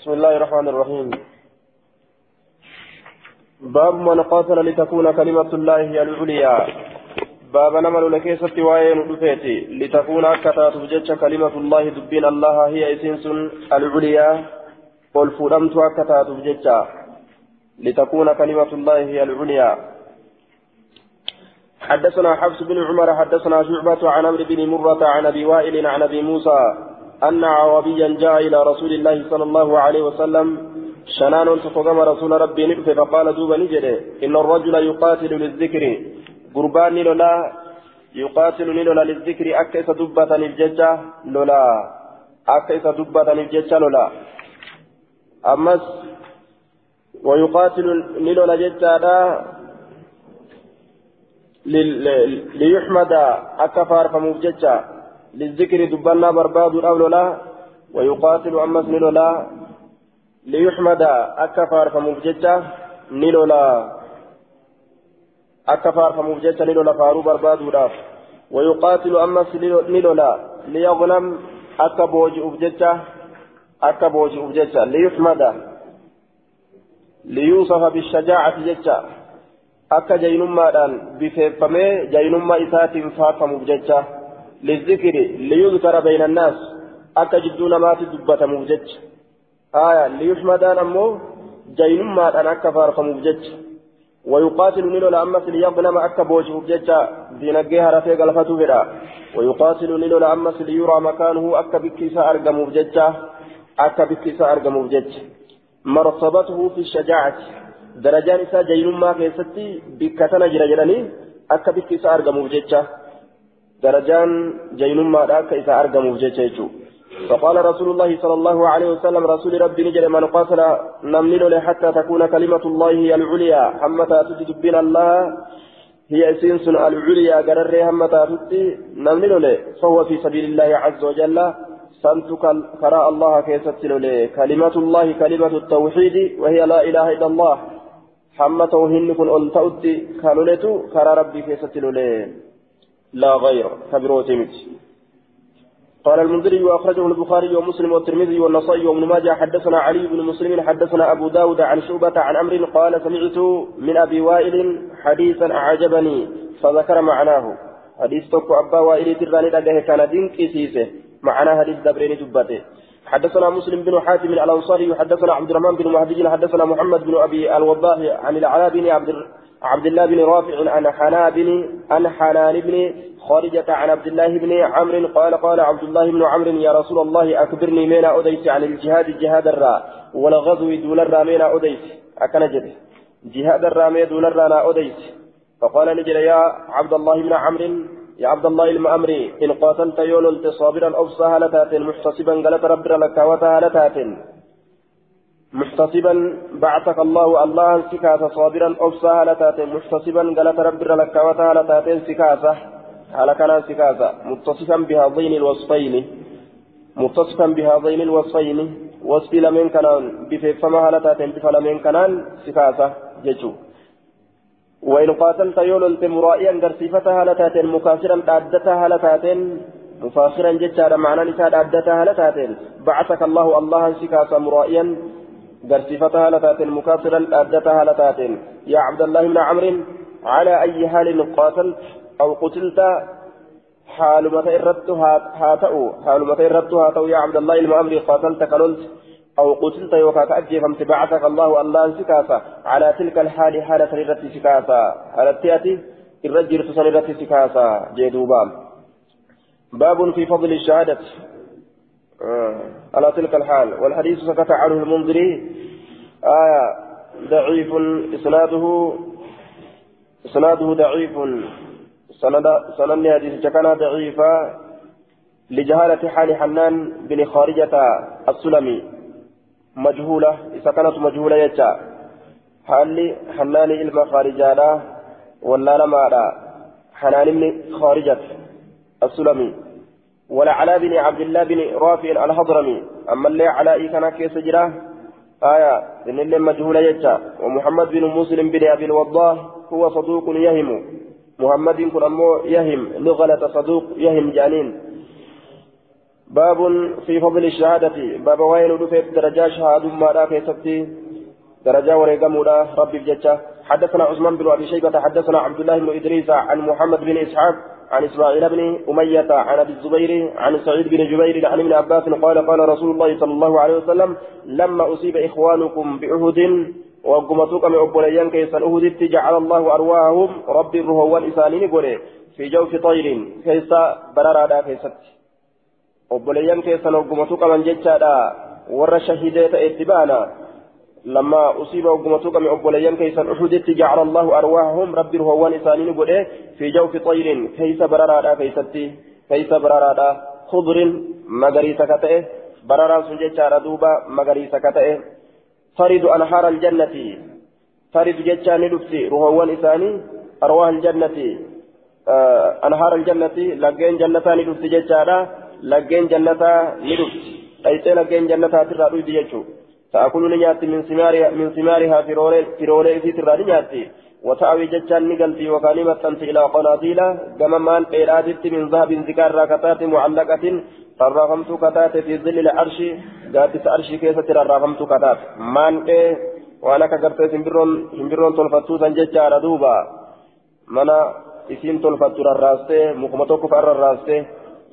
بسم الله الرحمن الرحيم. باب من قاتل لتكون كلمة الله هي العليا. باب نمل لكيسة وين رفيتي لتكون أكتا تبجج كلمة الله دبين الله هي إسنس العليا. والفرمت أكتا تبجج لتكون كلمة الله هي العليا. حدثنا حفص بن عمر حدثنا شعبة عن عمرو بن مرة عن أبي وائل عن أبي موسى. أن عربيا جاء إلى رسول الله صلى الله عليه وسلم شنان تقدم رسول ربي نبت فقال دوبا نجري إن الرجل يقاتل للذكر. قربان لولا يقاتل لولا للذكر أكيس دبة الججة لولا أكيس دبة الججة لولا أمس ويقاتل لولا ججة ليحمد أكفار فموججة للذكر دبنا برباد الأولى ويقاتل أمس نلولا ليحمد أكفار فموججة نلولا. أكفار فموججة نلولا فارو برباد الأف ويقاتل أمس نلولا ليغنم أكبوج أبججة أكبوج أبججة ليحمد. ليوصف بالشجاعة ججة. akka jaynummaadhaan bifeeffamee jaynummaa isaatiin faarfamuuf jecha lizikiri liyudkara bayna annaas akka jidduu namaatti dubbatamuuf jecha aya liyushmadaan ammoo jaynummaadhaan akka faarfamuuf jecha ويقاتل نيلو لأمس ليغنم أكا بوجه ججا دينجي هرفي غلفته فدا ويقاتل نيلو لأمس ليرى مكانه أكا بكيسا أرقم ججا أكا بكيسا أرقم ججا مرتبته في الشجاعة darajaan isaa jaynummaa keessatti bikka tana jira jedhanii akka bikki akka isaa argamuuf jecha jechuudha. فقال رسول الله صلى الله عليه وسلم رسول ربي نجل من قاتل نمل حتى تكون كلمة الله هي العليا. حمتا تجد بين الله هي سنس العليا. قرر حمتا تجد نمل فهو في سبيل الله عز وجل سنتك كراء الله كيست كلمة الله كلمة التوحيد وهي لا إله إلا الله. hamma tawhiinni kun ol ta'utti ka loletu karaa rabbii gayra ka birooti miti قال المنذري وأخرجه البخاري ومسلم والترمذي والنصائي وابن ماجه حدثنا علي بن مسلم حدثنا أبو داود عن شعبة عن أمر قال سمعت من أبي وائل حديثا أعجبني فذكر معناه. حديث تكو أبا وائل تراني لقاه كان دينك سيسه معناه حديث دبرين دبته حدثنا مسلم بن حاتم الأنصاري حدثنا عبد الرحمن بن مهدي حدثنا محمد بن أبي الوضاح عن العلاء بن عبد عبد الله بن رافع عن حنا بن عن حنان بن خارجة عن عبد الله بن عمرو قال قال عبد الله بن عمرو يا رسول الله أخبرني مين أديت عن الجهاد جهاد الراء والغزو دون الراء مين أديت. أكنجد جهاد الراء دون الراء أديت. فقال نجل يا عبد الله بن عمرو يا عبد الله المأمري إن قاتلت يوللت صابرا أو سهلتات محتسبا قالت رب لك وتهلتات. محتسبا بعثك الله الله سكاسة صابرا أو سهلتات محتسبا قالت رب لك وتهلتات سكاسة على كان سكاسة متصفا بهذين الوصفين. متصفا بهذين الوصفين. وصف لمن كان بفما هلتات بفلمن كان سكاسة ججو وإن قاتلت يوللت مرائيا درسيفتها لتاتين مكاسرا أدتها لتاتين مفاخرا جتارا معنى نساء أدتها لتاتين بعثك الله الله سكاسا مرائيا. درسيفتها لتاتين مكاسرا أدتها لتاتين يا عبد الله بن عمرو على أي حال قاتلت أو قتلت حال متى إردت هاتأو حال متى إردت هاتأو يا عبد الله المأمري قاتلت كللت أو قتلت يوكا كأجيفمت بعثك الله الله سكاسا على تلك الحال حالة سنرتي سكاسا على التياتي الرجل سنرتي سكاسا جيدوبا باب في فضل الشهادة. على تلك الحال والحديث سكت عنه المنذري. آية ضعيف إسناده إسناده ضعيف. سند سند حديث كان ضعيفا لجهالة حال حنان بن خارجة السلمي. مجهولة كانت مجهولة يجا. حالي حناني إلما خارجانا ولا لما حنان بن خارجة السلمي. ولا علاء بن عبد الله بن رافع الهضرمي أما اللي علاء كان كيس جراه؟ آية إن اللي مجهولة يجا ومحمد بن مسلم بن أبي الوضاح هو صدوق يهم. محمد كن أمو يهم لغلة صدوق يهم جانين. باب في فضل الشهادة. باب وين رفيت درجة شهادة ما لا كيستي درجة ورقمولا ربي بجتة حدثنا عثمان بن أبي شيبة حدثنا عبد الله بن إدريس عن محمد بن إسحاق عن إسماعيل بن أمية عن أبي الزبير عن سعيد بن جبير عن ابن عباس قال قال رسول الله صلى الله عليه وسلم لما أصيب إخوانكم بأهد وقمتوك من أبوليان كيسا أهدت جعل الله أرواحهم ربي الرهو والإسانين قولي في جوف طير كيسا برارا كيست أبوليان كيسا وقمتوك من جتشا ور شهيدات إتبانا. لما أصيب وقمتوك من أبوليان كيسا أهدت جعل الله أرواحهم ربي الرهو والإسانين قولي في جوف طير. كيسا برارا كيست كيسا برارا خضر مغريسا كتئه. برارا سنجتشا دوبا مغريسا كتئه. ترد أنهار الجنة. ترد جتشان لفتي روحوان إساني. أرواح الجنة. آه أنهار الجنة. لقين جنتان لفتي جتشانا لقين جنتا لفت أيتين لقين جنتا ترى جتشو تأكل نياتي من ثمارها من ثمارها في رولي في ترى نياتي. وتأوي جتشان نقلتي وكلمة تنتي إلى قناطيل كما مان إرادت من ذهب ذكار راكتات معلقة. ررافمت كتات في ظل العرش. قاتس عرشي كيسة ررافمت كتات. مان إيه؟ وأنا كقرت سنبرون سنبرون تلفتو سنججا ردوبا منا isiin tolfattu rarraastee mukuma tokko fa rarraastee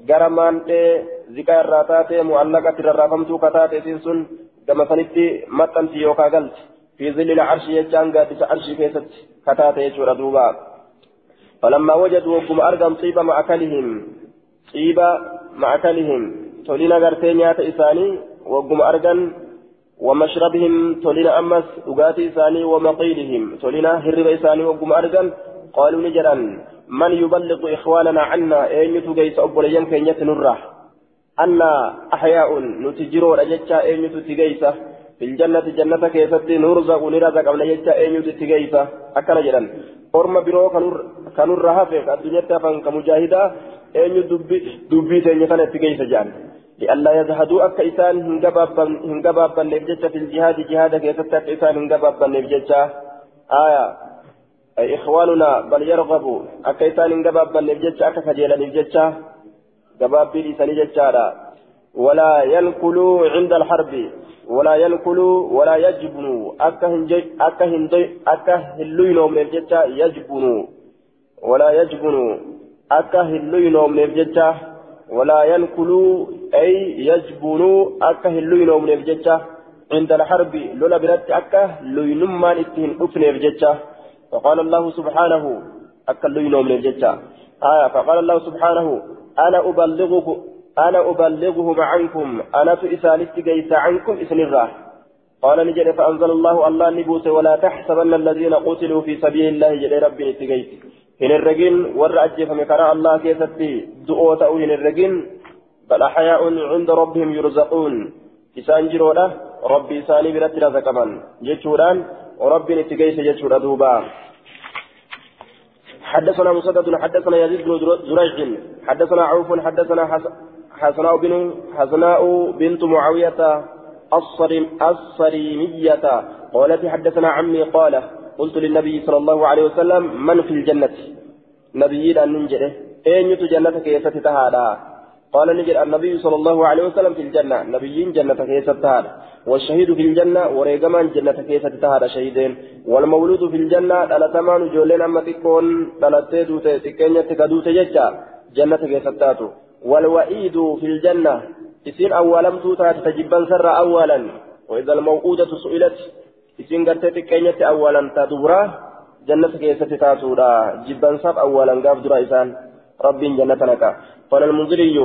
gara maandhee ziqaa irraa taatee mu'allaqatti rarraafamtuu kataate isiin sun gama sanitti maxxanti yookaa galti fi zillila arshii jechaan gaaddisa arshii keessatti kataate jechuudha duuba falammaa wajadu wagguma argam xiiba ma'akalihim xiiba ma'akalihim tolina gartee nyaata isaanii wagguma argan ومشربهم تولنا أمس أغاتي إساني ومقيلهم تولنا هرب إساني وقم أرقل قالوا نجرا من يبلغ إخواننا عنا أين تجيس أبو لين كينية نرة أن أحياء نتجروا رجتشا أين تجيسة في الجنة جنة كيست نرزق نرزق أبو ليتشا أين تجيسة أكل جرا أرم برو كنور هافق الدنيا تفن كمجاهدة أين دبي دبي تنية تجيسة جان. لئلا يزهدوا أكا إسان هنقبابا نبجتشا في الجهاد جهادك يتتك إسان هنقبابا نبجتشا آية. أي إخواننا بل يرغبوا أكا إسان هنقبابا نبجتشا أكا خجيلا نبجتشا قبابي لسان جتشا ولا ينقلوا عند الحرب ولا ينقلوا ولا يجبنوا هلوينو من الجتشا يجبنوا ولا يجبنوا من الجتشا ولا ينقلوا أي يجبنوا أكه اللوين من الججة عند الحرب لولا برد أكه لوينما اتهن أفن الججة فقال الله سبحانه أكه اللوين من الججة آية فقال الله سبحانه أنا أبلغه أنا أبلغهم عنكم أنا تئسانست جيس عنكم إسن الراح قال نجد فأنزل الله الله نبوس ولا تحسبن الذين قتلوا في سبيل الله جل ربي نتجيس ajjeefame karaa allah keessatti du'oo ta'uu hin herregin bal axyaa'un cinda rabbihim yurzaquun isaan jiroodha rabbi isaanii biratti razaqaman jechuudhaan rabbiin itti geeyse jechuudha duuba حدثنا مسدد حدثنا يزيد بن زريع حدثنا عوف حدثنا حسناء بن حسناء بنت معاوية الصريم الصريمية قالت حدثنا عمي قال قلت للنبي صلى الله عليه وسلم من في الجنة؟ نبي ننجره. أين كيسة تهادا؟ قال نجد النبي صلى الله عليه وسلم في الجنة. نبي جنة كيسة تهادا والشهيد في الجنة وريقمان جنة كيسة تهادا شهيدين. والمولود في الجنة ألا تمان جولين أما تكون تلتي دوتي تكينية تكدوتي ججا. جنة كيسة تاتو. والوعيد في الجنة. إسين أولا توتا تجبا سر أولا. وإذا الموءودة سئلت isin gartee xiqqeenyatti awwaalan taa duburaa jannata keessatti taatuudha jibbansaaf awwaalan gaaf dura isaan rabbiin jannata naqa قال المنذري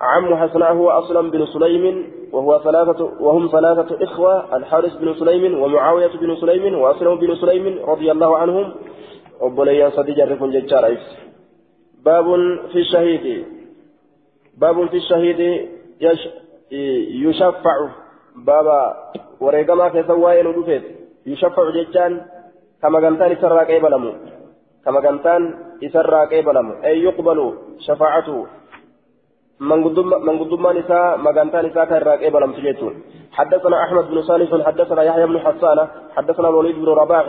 عم حسناء هو أصلا بن سليم وهو ثلاثة وهم ثلاثة إخوة الحارث بن سليم ومعاوية بن سليم وأسلم بن سليم رضي الله عنهم. وبليا صديق الرفن ججار باب في الشهيد. باب في الشهيد يش يشفع. بابا wareegamaa keessa waa'ee nu dhufeet yushaffacu jechaan kama gantaan kama gantaan isarraa qeebalamu ay yuqbalu shafaacatu. Manguddummaan isaa magantaan isaa kan irraa qeebalamtu jechuun. حدثنا أحمد بن صالح حدثنا يحيى بن حسان حدثنا الوليد بن رباح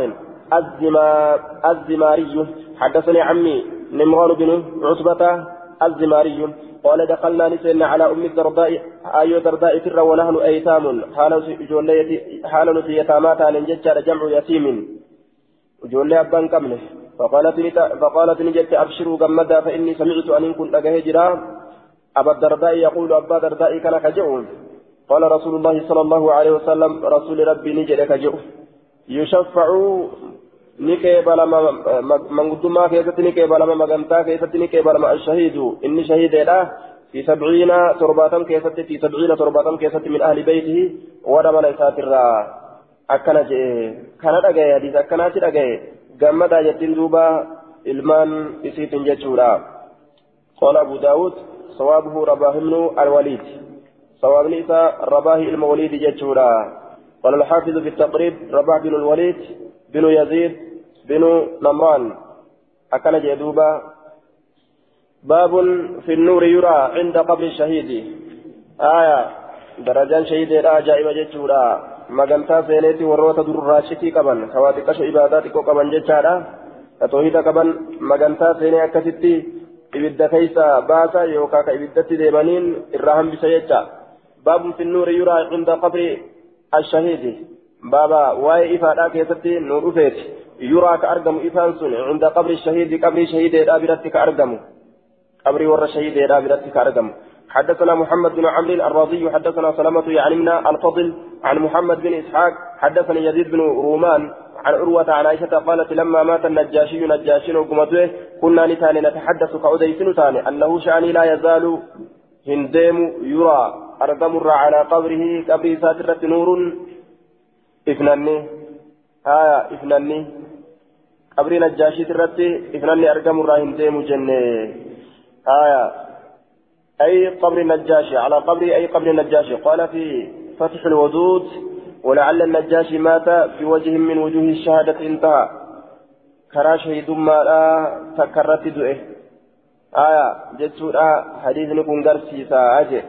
الزماري حدثني عمي نمران بن عتبة الزماري قال دخلنا نسينا على أم الدرداء أيو درداء فر ونحن أيتام حال نسي يتامات عن ججار جمع يتيم جولي أبان كمله فقالت نجت أبشروا جمدا فإني سمعت أن كنت أجهجرا أبا الدرداء يقول أبا الدرداء كان كجعون قال رسول الله صلى الله عليه وسلم رسول ربي نجد كجعون يشفع نكيب لما من قدما كيست نكيب لما مغنتا كيست نكيب لما الشهيد. إني شهيد لا. في سبعين ترباتم كيست في سبعين ترباتم كيست من أهل بيته. ورمى ليسات الرا أكنا جئ كان أجي حديث أكنا أجي جمد جتين دوبا إلمان إسيت جتشورا قال أبو داود صوابه رباه بن الوليد صواب نساء رباه الموليد جتشورا قال الحافظ في التقريب رباه بن الوليد بن يزيد بن نمران أكل جدوبا باب في النور يرى عند قبر الشهيد آية درجان شهيد عجائب جتشورا magantaa seeneeti warroota durraa shikii qaban kawaa xiqqasho ibaadaa xiqqoo qaban jechaadha. Ka toohida qaban magantaa seenee akkasitti ibidda keessa baasa yookaan ka ibiddatti deemaniin irraa hambisa jecha. Baabun finnuuri yuraa cunda qabri ashahiidi. Baaba waa'ee ifaadhaa keessatti nu dhufeeti. Yuraa ka argamu ifaan sun cunda qabri shahiidi qabrii shahiideedhaa biratti ka argamu. Qabrii warra shahiideedhaa biratti ka argamu حدثنا محمد بن عمرو الرازي حدثنا سلمة يعني من الفضل عن محمد بن إسحاق حدثني يزيد بن رومان عن عروة عن عائشة قالت لما مات النجاشي نجاشي وقمته كنا نتاني نتحدث كأوديس نتاني أنه شأني لا يزال هنديم يرى أرقم على قبره قبر ساترة نور إفناني آية إفناني قبر نجاشي ترتي إفناني أرقم هنديم جنة آية أي قبر النجاشي على قبر أي قبر النجاشي. قال في فتح الودود ولعل النجاشي مات في وجه من وجوه الشهادة انتهى. كرا شهيد ما لا تكرت دؤه آية جتسورا حديث نكون قرسيسا أجي.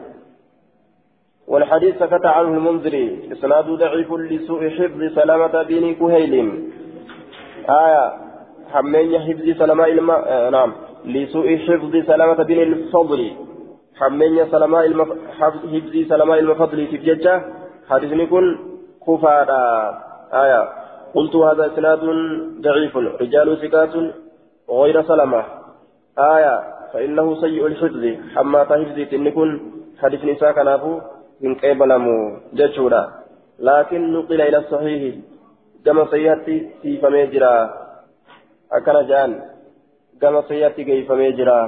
والحديث سكت عنه المنذري إسناد ضعيف لسوء حفظ سلامة بن كهيل. آية حمين حفظ سلامة الم... آه نعم. لسوء حفظ سلامة بن الفضل. حمين سلماء المف... حفظي سلماء المفضل في ججة. حديثني كن كفارا آية. قلت هذا إسناد ضعيف رجال ثقات غير سلمة آية. فإنه سيء الحفظ. حما حفظي تنكن حديث نساء كنافو من قبلمو ججورا. لكن نقل إلى الصحيح. كما سيأتي في فميجرا أكن جان. كما سيأتي كيف ميجرا.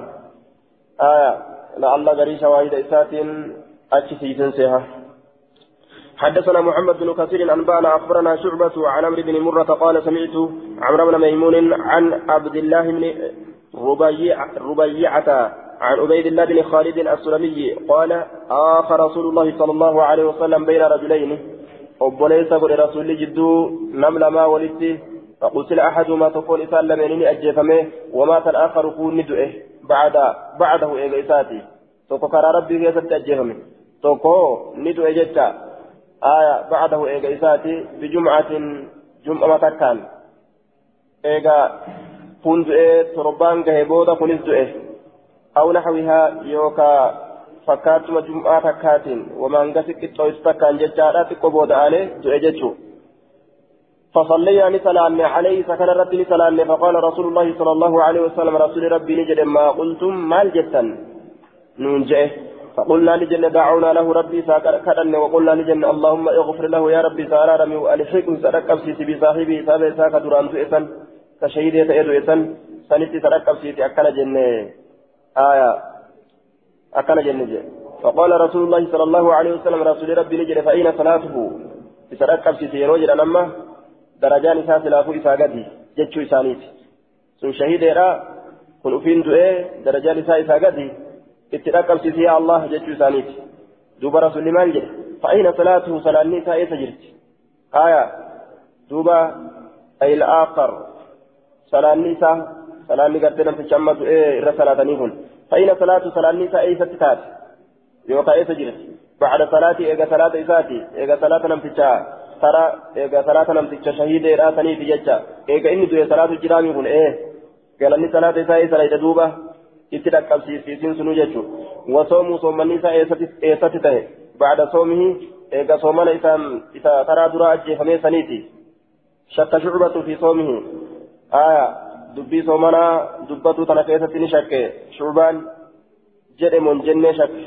آية. لعل غري شواهد إسات أتشيسن سيها. حدثنا محمد بن كثير أنبانا أخبرنا شعبة عن عمرو بن مرة قال سمعت عمرو بن ميمون عن عبد الله بن ربيع ربيعة عن عبيد الله بن خالد السلمي قال آخر رسول الله صلى الله عليه وسلم بين رجلين. أبوليس قل رسول جدو نمل ما ولدت. فقتل أحدهما تقول إسال لمنين أجفمه ومات الآخر كون ندئه بعد بعده إيجا إساتي. توكو كرا ربي كيسة أجفمه توكو ندئه جتا آية بعده إيجا إساتي بجمعة جمعة تكان إيجا كون دئه تربان كهبودا كونس دئه أو نحوها يوكا fakkaatuma jum'aa takkaatiin wamaan gasi qixxooysu takkaan jechaadha xiqqoo booda'aale du'e jechuudha. فصلي نسلان عليه سكن ربي نسلان فقال رسول الله صلى الله عليه وسلم رسول ربي نجد ما قلتم ما الجتا ننجئه فقلنا لجنة دعونا له ربي ساكرن وقلنا لجنة اللهم اغفر له يا ربي سارارمي والحكم سرقب سيسي بصاحبي سابع ساكا دران سئسن كشهيد يتأيد إسن سنتي سرقب سيسي أكل جنة. آية. أكل جنة فقال رسول الله صلى الله عليه وسلم رسول ربي نجد فأين صلاته؟ سرقب سيسي يروجد أنما darajaan isaa silaafuu isaa gadi jechuu isaaniiti sun shahideedha kun ufiin du'ee darajaan isaa isaa gadi itti dhaqqabsiise yaa allah jechuu isaaniiti duuba rasulli maal jedhe fa'ina salaatuhu salaanni isaa eessa jirti aya duuba ayil aaqar salaanni isaa salaanni gartee namticha amma du'ee irra salaatanii kun fa'ina salaatu salaanni isaa eessatti taate yookaan eessa jirti bacda salaatii eega salaata isaati eega salaata namtichaa tara eega salaata namticha shahiideedha saniifi jecha eega inni du'e salaatu jiraami kun ee galanni salaata isaa isa layda duuba itti dhaqqabsiisiisin sunu jechuun wasoomuu soommanni isaa eessatti ta'e ba'aada soomihi eega soomana isaan isa taraa duraa ajjeefamee saniiti shakka shucbatu fi soomihi aya dubbii soomanaa dubbatu tana keessatti ni shakke shucbaan jedhe mon jennee shakke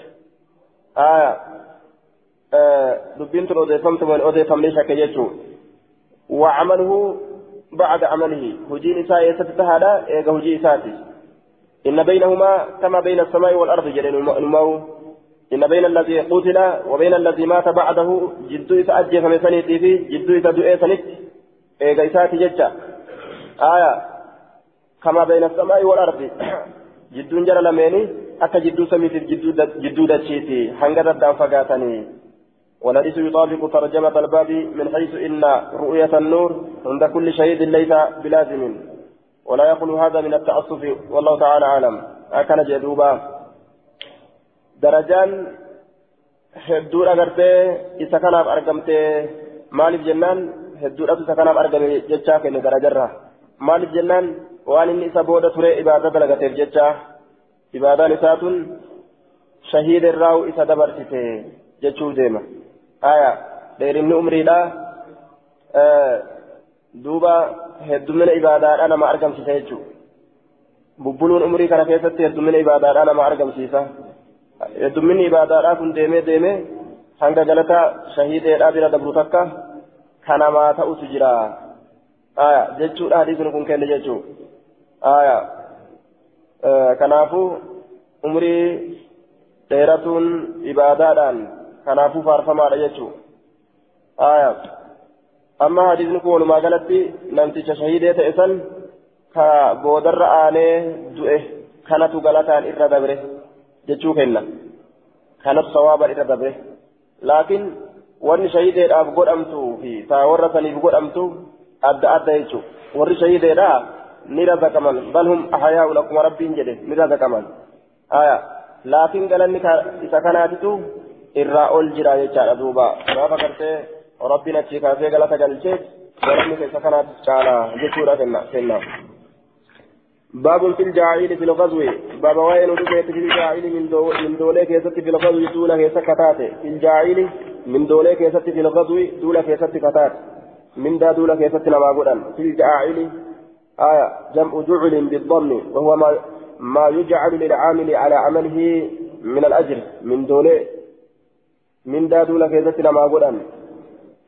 aya dubbiin tun odeeffamtu mon odeeffamnee shakke jechuun وعمله بعد عمله هجين إساء يستد هذا إيجا هجي إساتي إن بينهما كما بين السماء والأرض جل الماء إن بين الذي قتل وبين الذي مات بعده جدو إساء أجي فمسانيتي في جدو إساء دؤي سنت إيجا إساتي ججا آية كما بين السماء والأرض جدو جل لميني أكا جدو سميتي جدو دتشيتي حنقر الدان فقاتني والحديث يطابق ترجمة الباب من حيث إن رؤية النور عند كل شهيد ليس بلازم. ولا يخلو هذا من التعصف والله تعالى أعلم. أكن جدوبا. درجان هدور أغرتي إذا كان أرقمتي مالف جنان هدور أبو سكان أرقمي جتشا كن درجرها مالف جنان وان إني سبودة تري إبادة لغتيف جتشا. إبادة نساتون شهيد الراو إذا دبرتي جتشو ديما. Aya dheerinni umriidha duuba heddumina ibaadaadha nama argamsiisa jechuudha bubbuluun umrii kana keessatti heddumina ibaadaadha nama argamsiisa hedduminni ibaadaadha kun deemee deemee hanga galata shahiideedhaa bira dabru takka kanamaa ta'utu jira aya jechuudha hadiisni kun kenne jechuudha aya kanaafuu umrii dheeratuun ibaadaadhaan kanaafuu faarfamaadha jechuun aya amma hadiisni kun walumaa galatti namticha shahiidee ta'e san ka boodarra aanee du'e kanatu galataan irra dabre jechuu kenna kanatu sawaaban irra dabre laakiin wanni shahiideedhaaf godhamtuu fi taa warra saniif godhamtu adda adda jechuu warri shahiideedhaa ni razaqaman bal hum ahyaa'un akkuma rabbiin jedhe ni razaqaman aya laakiin galanni isa kanaatitu irraa ol jira jechaadha duuba. Gaafa gartee rabbiin achii kaasee galata galchee galanni keessa kanaatti caala jechuudha kenna باب في الجاعيل في الغزو باب وين ودبيت في الجاعيل من دو من دولة كيست في الغزو دولة كيست كتات في الجاعيل من دولة كيست في الغزو دولة كيست كتات من دا دولة كيست نما قدن في الجاعيل آية جمع جعل بالضم وهو ما ما يجعل للعامل على عمله من الأجر من دولة من دادو لكيزت لما قدن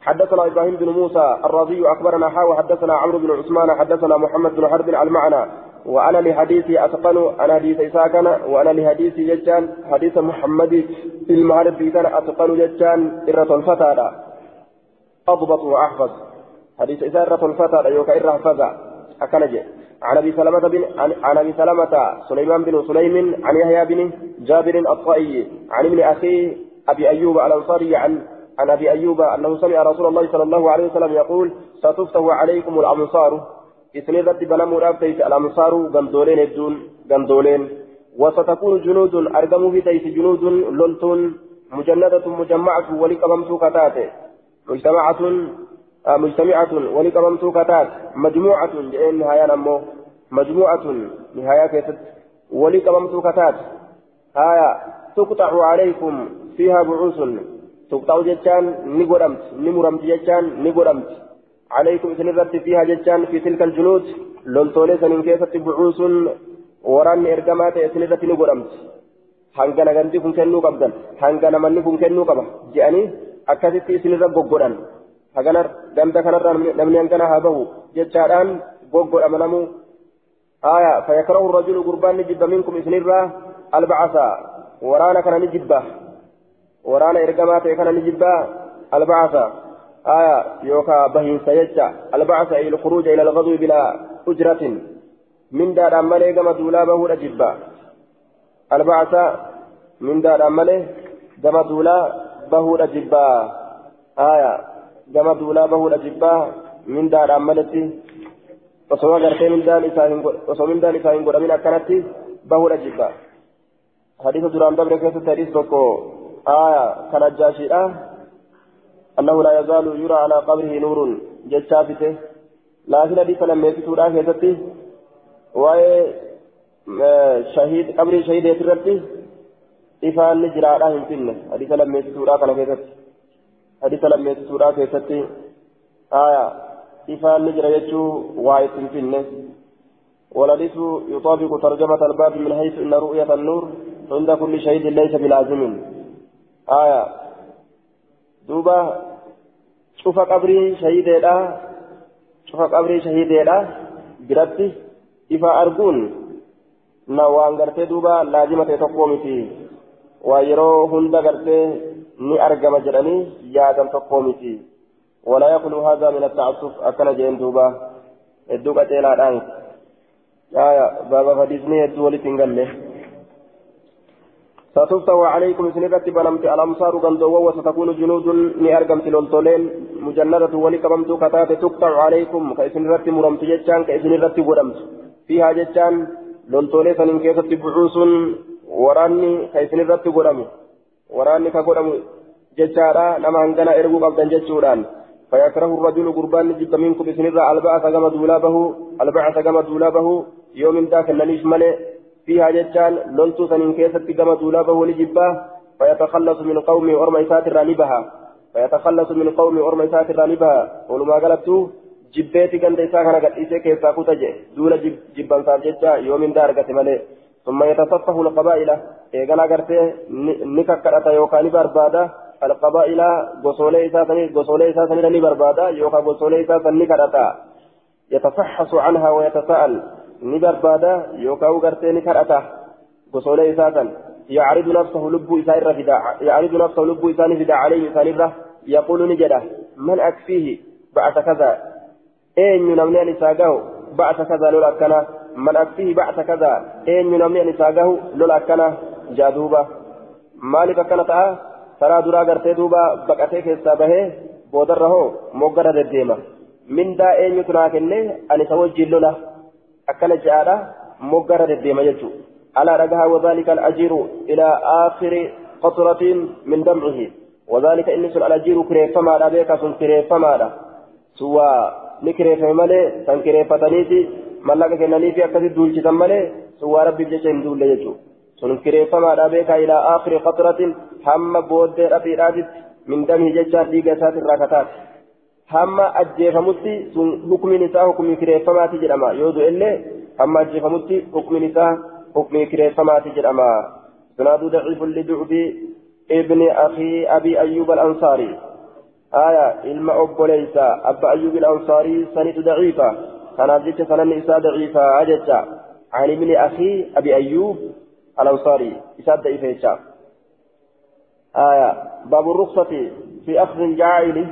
حدثنا إبراهيم بن موسى الرضي أخبرنا حاوى حدثنا عمرو بن عثمان حدثنا محمد بن حرب المعنى. وأنا لحديثي أتقن أنا حديث إساكن وأنا لحديث ججان حديث محمد في المعرف كان أتقن ججان إرة الفتى أضبط وأحفظ. حديث اسارة الفتى يوكا إرة حفظ أكنج. عن أبي سلمة بن عن أبي سلمة سليمان بن سليم عن يحيى بن جابر الطائي عن ابن أخيه أبي أيوب الأنصاري عن عن أبي أيوب أنه سمع رسول الله صلى الله عليه وسلم يقول ستفتح عليكم الأمصار. إسندت بنمو رابتيت الأمصار غندولين الدون غندولين. وستكون جنود أرقموا في تيس جنود لولتون مجندة مجمعة ولقممت كتات. مجتمعة مجتمعة ولقممت كتات. مجموعة لأن نهاية نمو. مجموعة نهاية كتات ولقممت كتات. آية تقطع عليكم فيها بعوث تقطع جتان نقرمت نمرمت جتان نقرمت عليكم سنرت فيها جتان في تلك الجنود لولتولي سنين كيفت بعوث وران إرقامات سنرت نقرمت hangana ganti kun kennuu qabdan hangana manni kun kennuu qaba je'anii akkasitti isinirra goggodhan hagana ganda kanarraa namni hangana haa bahu jechaadhaan goggodhama namuu aya fayakrahu rajulu gurbaan ni jibba minkum isinirraa ni jibba waraana ergamaa ta'e kana ni jibba albacasa aya yookaa bahiinsa jecha albacasa ay ilkhuruuja ila alghadwi bilaa ujratin mindaadhaan malee gama duulaa bahuudha jibba albacasa mindaadhaan malee gama duulaa bahuudha jibba aya gama duulaa bahuudha jibba mindaadhaan maletti osoo agartee mindaan isaa hin godhamin akkanatti bahuudha jibba hadiisa duraan dabre keessatti hadiis tokko aya kan ajjaashiidha. أنه لا يزال يرى على قبره نور جتشافته لكن حديث لما يفتودا كيستي وأي شهيد قبر شهيد يترتي إفان نجراء هم فينا حديث لم يتسورا كان كيست حديث لم يتسورا كيست آية إفان نجرا يجو وايت فينا والحديث يطابق ترجمة الباب من حيث أن رؤية النور عند كل شهيد ليس بلازم. آية. دوبا شوف قبري شهيدة شوف قبري شهيدة برتي إفا أرجون. na waan gartee duuba laazima ta'e tokkoo miti waa yeroo hunda gartee ni argama jedhanii yaadan tokkoo miti ولا يكون هذا من التعسف أكن جين دوبا. الدوبا تيلا دانك آية. بابا فديزني الدولة تنقل ستفتح عليكم سنرة بنمت الأمصار غندوا وستكون جنود نأرقمت لولتولين مجندة ولكبمت كتات تقطع عليكم. كإسنرة مرمت جتشان كإسنرة قدمت. فيها جتشان bucuusuun waraanni ka isin irratti godhamu waraanni ka godhamu jechaadha nama hangana erguu qabdan jechuudhaan فيكره الرجل قربان جب منكم الرا ألبعث كما دولابه. ألبعث كما دولابه. يوم ذاك النليش ملئ فيها جتان لولتو سنين كيست كما دولابه لجباه فيتخلص من قومه أرمى إسات الرانبها فيتخلص من قومه أرمى إسات الرانبها ولما قلبتو؟ jibbeeti ganda isaa kana gadhiisee keessaa kuta je duula jibbansaaf jecha yoomin daa argate malee ثم يتصفح القبائل. إيغانا غرتي نككرتا يوكا نبربادا القبائل غسولي إساسني غسولي إساسني لني بربادا. يوكا غسولي إساسني كرتا يتصحص عنها ويتساءل. نبربادا يوكا غرتي نكرتا غسولي إساسا يعرض نفسه لب إسائر فدا يعرض نفسه لب إساني فدا عليه إساني يقول نجده من أكفيه بعد كذا eenyu namni ani isaa gahu ba'asa kaza lola akkana man akfihi ba'asa kaza eenyu namni ani isaa gahu lola akkana jaa duuba maaliif akkana ta'a taraa duraa gartee duuba baqatee keessaa bahee boodarra hoo moggara deddeema mindaa naa kenne ani isa wajjin lola akkana ja'aadha moggara deddeema jechuu alaa dhagaha wadhalika alajiru ilaa aakhiri qatratin min damcihi wadhalika inni sun alajiru kireeffamaadha beeka sun kireeffamaadha suwaa ni kireeffame malee san kireeffataniiti mallaqa kennaniifi akkasitti duulchisan malee sun waa rabbiif jecha hin duulle jechuudha sun kireeffamaadha beekaa ilaa aakhiri qatratin hamma booddee dhafiidhaatitti min damhi jechaan dhiiga isaatirraa kataate hamma ajjeefamutti sun hukumiin isaa hukumii kireeffamaati jedhama yoo du'ellee hamma ajjeefamutti hukumiin isaa hukumii kireeffamaati jedhama sunaaduu daciifun liducbi ibni akii abii ayyuub al-ansaari آية إلما أبوليسا أبا أيوب الأنصاري سنة ضعيفة كان أبجد سنن إساء ضعيفة أجد عن ابن أخي أبي أيوب الأنصاري إساء ضعيفة آية باب الرخصة في أخذ الجعائل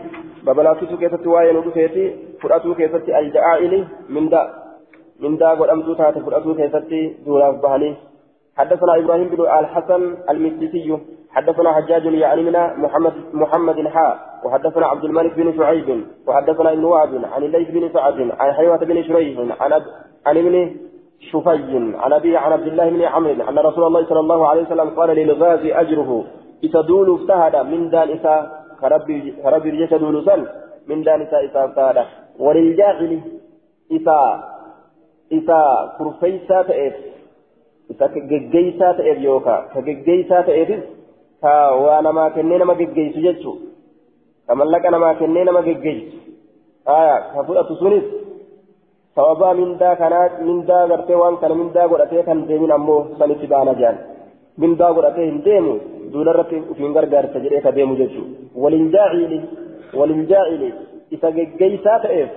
واين ودفيتي فرأتو كيست الجعائل من دا من دا قد أمتو تاتي فرأتو كيست دولا بهني حدثنا إبراهيم بن الحسن المكتسي حدثنا حجاج يعني من محمد محمد حاء وحدثنا عبد الملك بن شعيب وحدثنا ابن وهب عن الليث بن سعد عن حيوة بن شريح عن أب... عن ابن شفي عن أبي عن عبد الله بن عمرو أن رسول الله صلى الله عليه وسلم قال للغازي أجره إتدول افتهد من دان إسا كربي رجس دول سن من إسا إسا افتهد وللجاهل إسا إسا كرفيسا تأف إسا كجيسا تأف يوكا كجيسا تأف ka waa namaa kennee nama geggeessu jechuun ka mallaqa namaa kennee nama geggeessu aya ka fudhatu sunis sababaa mindaa kanaa mindaa gartee waan kana mindaa godhatee kan deemin ammoo sanitti baana jaan mindaa godhatee hin deemu duularratti ufiin gargaarsa jedhee ka deemu jechuudha waliin jaacili waliin jaacili isa geggeessaa ta'eef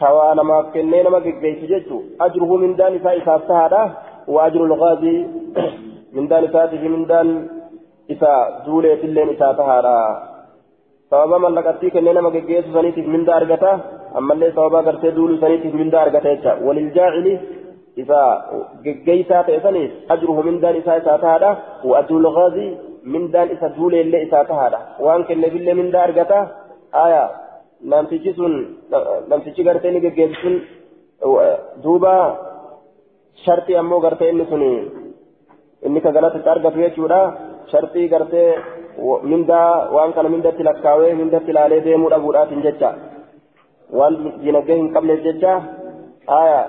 ka waa namaaf kennee nama geggeessu jechuudha ajruhu mindaan isaa isaaf tahaadha wa ajru lqaazii mindaan isaatiif mindaan isa duuleetilleen isaa tahaadha sababa mallaqattii kennee nama geggeessu saniitiif mindaa argata ammallee sababa gartee duuluu saniitiif mindaa argata jecha waliljaacili isa geggeessaa ta'e saniif ajruhu mindaan isaa isaa tahaadha wa ajrul ghaazii mindaan isa duuleellee isaa tahaadha waan kenneefillee mindaa argata aya namtichi sun namtichi gartee ni geggeessu sun duuba shartii ammoo gartee inni sun inni ka galata argatu jechuudha shartii gartee mindaa waan kana mindatti lakkaawee mindatti ilaalee deemuu dhabuudhaatiin jecha waan dinagdee hin qabneef jecha aya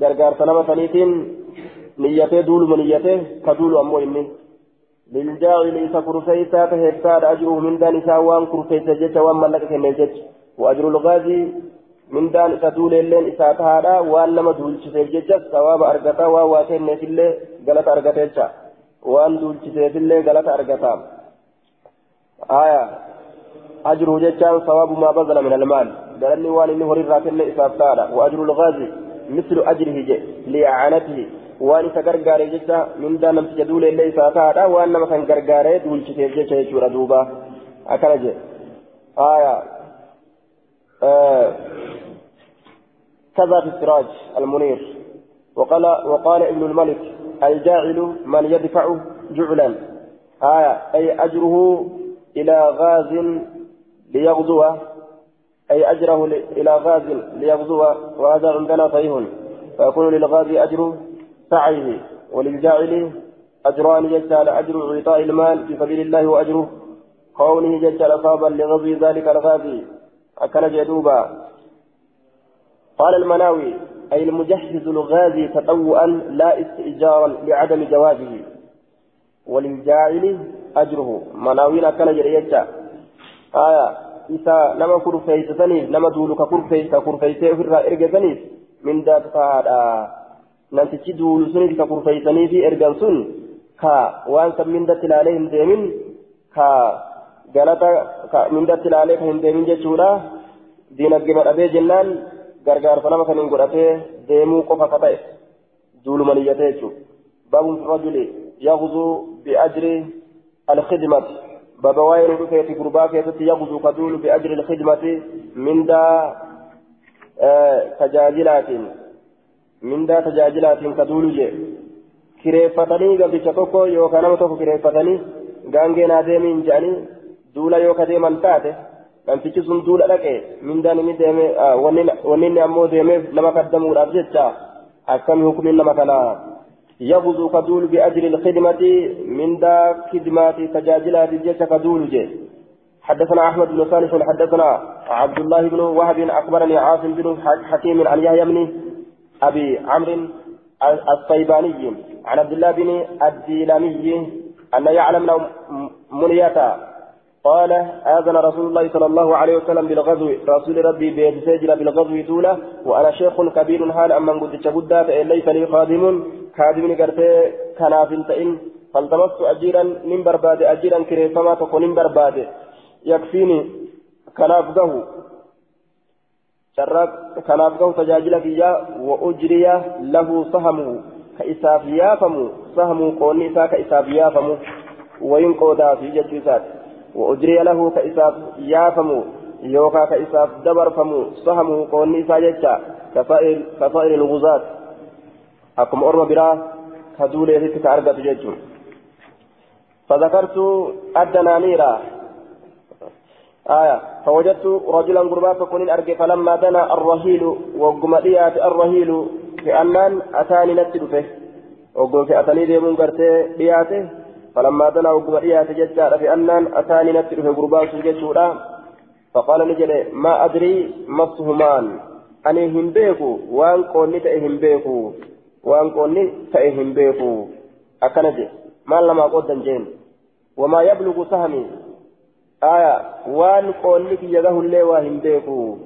gargaarsa nama saniitiin نيته دول من نيته كدول أمو إني للجاعل إذا كرفيتا فهفتاد أجره من دان إساوان كرفيتا جتا وان ملك كنجت وأجر الغازي من دان إسادول اللين إساتهادا وان لما دول شسيف جتا ثواب أرغتا وواتين نسلي غلط أرغتا وان دول شسيف اللي غلط أرغتا آية أجره جتا ثواب ما بذل من المال وان اللي إساتهادا وأجر الغازي مثل أجره لإعانته isa gargaare jecha mindaa namticha duule illee isaa taa'adha waan nama kan gargaaree duulchiteef jecha jechuudha duuba akkana jedhe aya كذا في السراج المنير وقال وقال ابن الملك الجاعل من يدفع جعلا آية أي أجره إلى غاز ليغزو أي أجره إلى غاز ليغزو وهذا عندنا صحيح فيكون للغازي أجره سعيه وللجاعل أجران ججال أجر إعطاء المال في سبيل الله وأجر كونه ججال صابا لغزو ذلك الغازي أكل جدوبا. قال المناوي أي المجهز الغازي تطوعا لا استئجارا لعدم جوازه. وللجاعل أجره. مناوي أكل جريجا آية إذا لما كرفيتني لما دولك كرفيت كرفيت في الرأي من ذات namtichi duulu sunis ka kurfeeysanii fi ergan sun ka waan san mindatti ilaalee hin deemin ka galata ka mindatti ilaalee ka hin deemin jechuudha diinaggima dhabee jennaan gargaarsa nama saniin godhatee deemuu qofa ka ta'e duuluma niyyatee jechuudha baabun rajuli yaghzuu bi'ajri alkhidmati waa'ee nu dhufeeti gurbaa keessatti yaghzuu ka duulu bi'ajri alkhidmati mindaa tajaajilaatiin mindaa tajaajilaatiin ka duulu jee kireeffatanii gabricha tokko yookaan nama tokko kireeffatanii gaangee naa deemiin jedhanii duula yoo ka deeman taate namtichi sun duula dhaqe mindaan inni deeme wanni inni ammoo deemeef nama kaddamuudhaaf jecha akkami hukumin nama kanaa يغزو كدول بأجر الخدمة من دا خدمات تجاجلات جيش كدول جي. حدثنا أحمد بن صالح حدثنا عبد الله بن وهب أخبرني عاصم بن حكيم عن يحيى بن أبي عمرو الصيباني عن عبد الله بن الديلمي أن يعلم منية قال آذن رسول الله صلى الله عليه وسلم بالغزو. رسول ربي بيد سجل بالغزو دولة وأنا شيخ كبير حال أما قد تشبدات ليس لي خادم. خادم قرتي كناف تئن. فالتمست أجيرا من برباد. أجيرا كريفما تكون من برباد. يكفيني كناف شرق كناف قو تجاجل فيا وأجري له سهمه. كإساف يافمو. سهمه قوني إسا كإساف يافمو. وين قودا في جتشيسات وأجري له كإساف يافمو يوكا دبر فمو سهمه قوني إسا جتشا كفائر كفائر الغزاة. أكم أرم برا كدولي رتك أرقى تجتشو فذكرت الدنانيرا. آية. فوجدت رجلا قربا فكون أرجع فلما دنا الرهيل وقمديات الرهيل كأنان أتاني نتدفه. وقم في أتاني ديمون قرتي دياته فلما دنا وقمديات ججار في أنان أتاني نتدفه قربا سجد فقال نجل ما أدري ما الصهمان؟ أني هم بيكو وان قوني تأهم بيكو وان قوني تأهم بيكو أكنجي ما لما قد جين وما يبلغ سهمي. آية وان قولك يجاه اللي واهم بيكو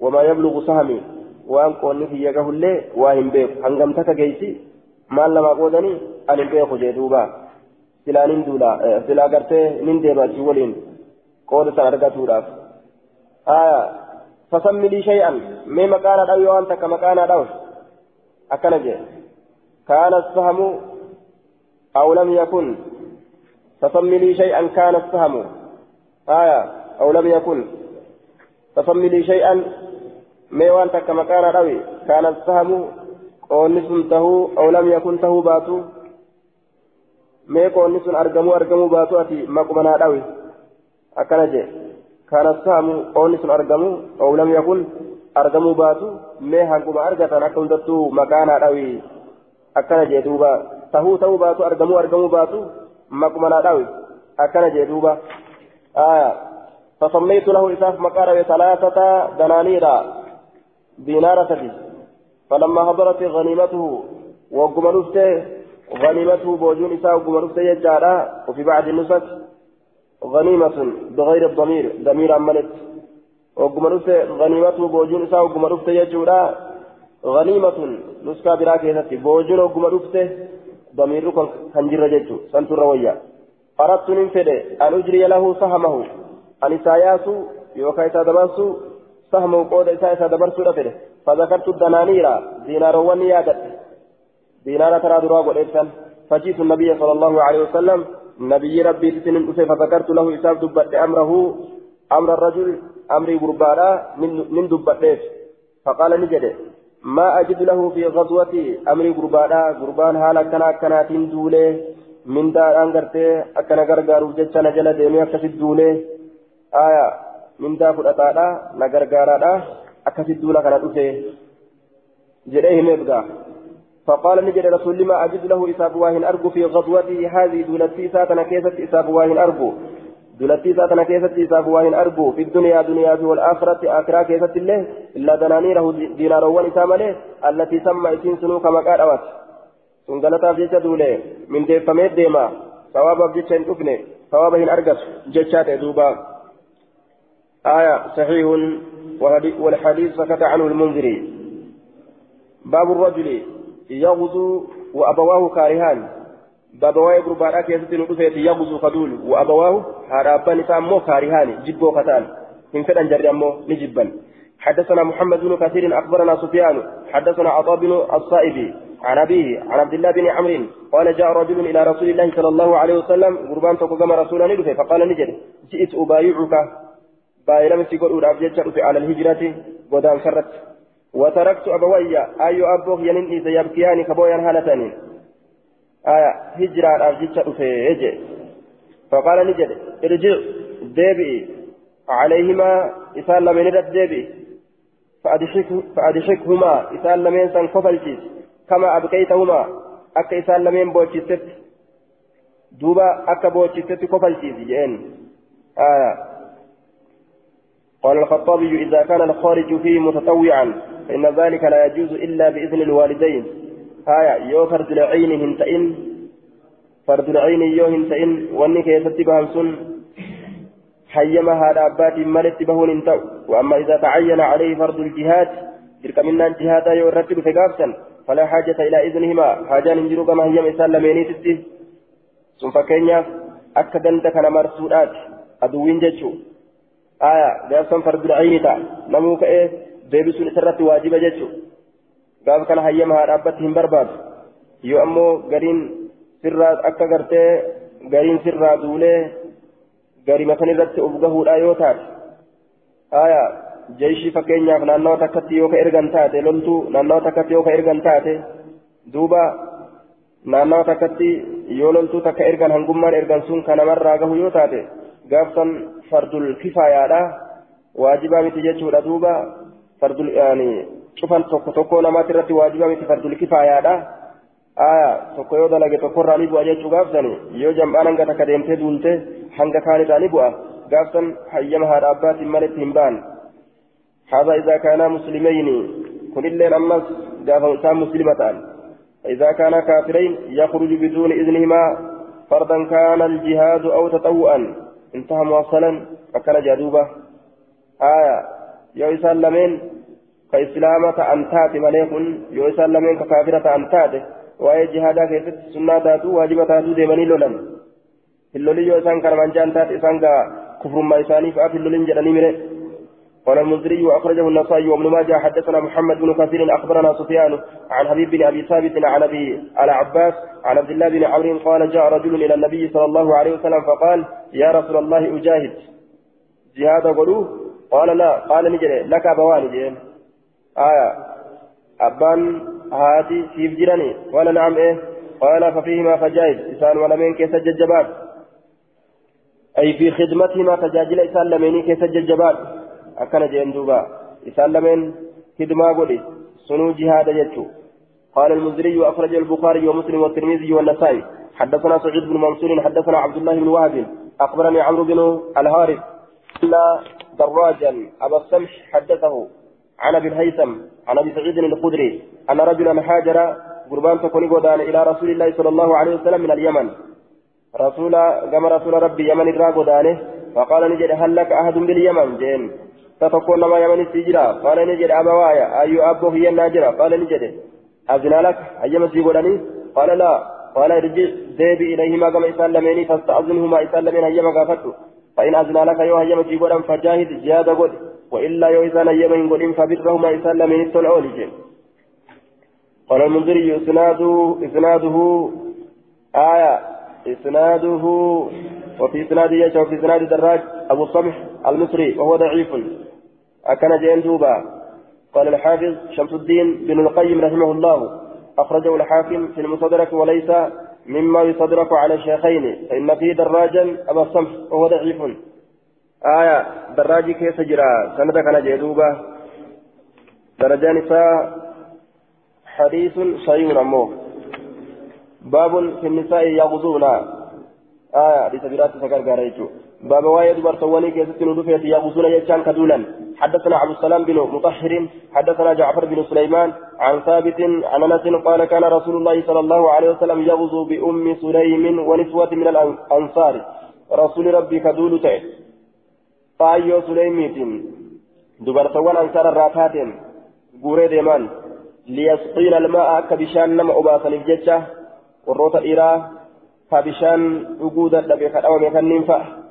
وما يبلغ سهمي وان قولك يجاه اللي واهم بيكو هنغم تكا جيسي ما لما قودني أن بيكو جيدوبا. سلا نندولا سلا قرتي ننديبا جولين قود سنرقاتوراف آية فسمي لي شيئا مي مكانا داوي وانت كمكانا داوي أكنجي كان السهم أو لم يكن فسمي لي شيئا كان السهم آية أو لم يكن فسمي لي شيئا ميوان تك مكان روي كان السهم قونس ته أو لم يكن ته باتو مي قونس أرجمو أرجمو باتو أتي مقمنا روي أكنجي كان السهم قونس أرجمو أو لم يكن أرجمو باتو مي هنكم أرجتنا أكن دتو مكان روي أكنجي دوبا تهو تهو باتو أرجمو أرجمو باتو مقمنا روي أكنجي دوبا آية فسميت له إساف مقارب ثلاثة دنانير دينار سدي فلما حضرت غنيمته وقم رفته غنيمته بوجون إساء وقم رفته يجعلا وفي بعض النسخ غنيمة بغير الضمير ضمير عملت وقم رفته غنيمته بوجون إساء وقم رفته يجعلا غنيمة نسكا براكيتي بوجون وقم رفته ضمير كان جرى جيتو سنتر رويا. أردت من فده أن أجري له سهمه. أن إساياسو يوكا إسا سهمه قود إسا إسا دبرسو فذكرت الدنانير دينار ونيادت دينار ترى دراغ والإبسان فجئت النبي صلى الله عليه وسلم نبي ربي تسنن فذكرت له إساف دبت أمره أمر الرجل أمري بربارا من من دبت فقال نجده ما أجد له في غزوة أمري بربارا قربان حالا كنا كناتين دوله من دار أنغرتي أكنا غرغارو جتشا نجل ديمي أكسد دوله آية من دا فلتادا نغرغارا أكسد دوله كنا دوله جريه مبقى فقال نجد رسول ما أجد له إساب واهن أرجو في غزوته هذه دولتي ساتنا كيست إساب واهن أرجو. دولتي ساتنا كيست إساب واهن أرجو. في الدنيا دنيا والآخرة آخرة كيست الله إلا دنانيره دينار ونسام له. التي سمى إسين سنو كما قال أوت سنغلتا في دوله من ديفميت ديما. ثواب بجتشن أفني ثواب هن أرجس. جتشات دوبا. آية صحيح والحديث سكت عنه المنذري. باب الرجل. يغزو وأبواه كارهان. بابواه بربارا كيست ندفت يغزو فدول. وأبواه هرابا نسام مو كارهان. جبو قتال. من فدن جري أمو نجبا حدثنا محمد بن كثير أخبرنا سفيان. حدثنا عطاء بن الصائب. عن أبيه عن عبد الله بن عمرو. قال جاء رجل إلى رسول الله صلى الله عليه وسلم. قربان تقدم رسولا ندفه فقال نجد جئت أبايعك. بايلم في قول أبجد على الهجرة. ودان سرت. وتركت أبوي أي أبوه ينين إذا يبكيان كبويا هالتاني آية هجرة أبجد فيجي فقال نجد ارجع ديبئي عليهما إسال لمن رد ديبئي فأدشكهما إسال لمن سن كما أبقيتهما أكا إسال لمن بوشيست دوبا أكا بوشيست كفلتيس جئين آية قال الخطابي إذا كان الخارج فيه متطوعا فإن ذلك لا يجوز إلا بإذن الوالدين. هايا يو فرد العين هنتئن فرد العين يو هنتئن وانك يستبهم سن حيما هذا أبات ملت بهون انتو. وأما إذا تعين عليه فرد الجهاد تلك منا الجهاد يرتب قابسا فلا حاجة إلى إذنهما. حاجان انجروا كما هي مثال لميني تستي ثم فكينيا أكدنت كان مرسولات. أدوين جتشو آية قابسا فرد العين تا نمو كأيه deebisuun isarratti waajiba jechuudha gaafa kana hayyama haa dhaabbatti hin barbaadu yoo ammoo gariin sirraa akka gartee gariin sirraa duulee garii matan irratti of gahuudha yoo taate haya jeeshii fakkeenyaaf naannawa takkatti yoo ka ergan taate loltuu naannawa takkatti yoo ka ergan taate duuba naannawa takkatti yoo loltuu takka ergan hangummaan ergan sun ka namarraa gahu yoo miti jechuudha duuba fardul yaani cufan tokko tokko namaati irratti waajiba miti fardul kifaayaadha aya tokko yoo dalage tokkorraa ni bu'a jechuu gaafsani yoo jam'aan hanga takka deemtee duulte hanga kaanirraa ni bu'a gaafsan hayyama haadha abbaatiin malitti hin ba'an هذا إذا كانا مسلمين كل الليل أمس قال إنسان مسلمة فإذا كانا كافرين يخرج بدون إذنهما فردا كان الجهاد أو تطوعا انتهى موصلا فكان جدوبة آية yoo isaan lameen ka islaama ta'an taate malee kun yoo isaan lameen ka kaafira ta'an taate waa'ee jihaadaa keessatti sunnaa taatu waajiba taatu deemanii lolan hillolii yoo isaan kana manjaan قال المنذري وأخرجه النصائي وابن ماجه حدثنا محمد بن كثير أخبرنا سفيان عن حبيب بن أبي ثابت عن أبي العباس عن عبد الله بن عمرو قال جاء رجل إلى النبي صلى الله عليه وسلم فقال يا رسول الله أجاهد. جهاد قلوه قال لا. قال نجري. لك أبوان. جين آية. أبان هاتي سيف جراني قال نعم. إيه. قال ففيهما فجائز إسان ولمن كيس الججبات أي في خدمتهما تجاجل إسان لمن كيس الججبات أكن جين دوبا إسان لمن خدمة قولي سنو جهاد يجو قال المزري وأخرج البخاري ومسلم والترمذي والنسائي حدثنا سعيد بن منصور حدثنا عبد الله بن وهب أخبرني عمرو بن الهارث دراجا أبا السمح حدثه عن أبي الهيثم عن أبي سعيد الخدري أن رجلا هاجر قربان تكوني قدان إلى رسول الله صلى الله عليه وسلم من اليمن رسول كما رسول ربي يمن الرا قدانه فقال نجد هل لك أحد باليمن جين فتكون ما يمن السجرا قال نجد أبوايا أي أبو هي الناجرة قال نجد أذن لك أي مسجد قال لا قال ارجع ديبي إليهما كما إسلمين فاستأذنهما إسلمين هيما قافتوا فإن أذن لك يو هيما تيقودا فجاهد جهاد قد وإلا يو إذن هيما قد فبرهما إسلمين التلعون جين قال المنذري إسناده إسناده آية إسناده وفي إسناده يشا وفي إسناد دراج أبو الصمح المصري وهو ضعيف أكن جين دوبا. قال الحافظ شمس الدين بن القيم رحمه الله أخرجه الحاكم في المصدرك وليس مما يصدرك على الشيخين فإن فيه دراجا أبا الصمح وهو ضعيف. آية دراجي كيف جرى؟ سند كان جدوبا درجان نساء حديث صحيح أمه باب في النساء يغضون. آية حديث برات سكر قاريتو باب وايد برتواني كيست ندفت يغضون يجان كدولا حدثنا عبد السلام بن مطهر حدثنا جعفر بن سليمان عن ثابت عن أنس قال كان رسول الله صلى الله عليه وسلم يغزو بأم سليم ونسوة من الأنصار. رسول ربي كدول تئ فأيو سليميت دبرتوان أنصار الراتات غوري ديمان. ليسقين الماء كبشان نما أباسا الججة والروت إيرا كبشان وجود النبي خدعوا مكانين فأ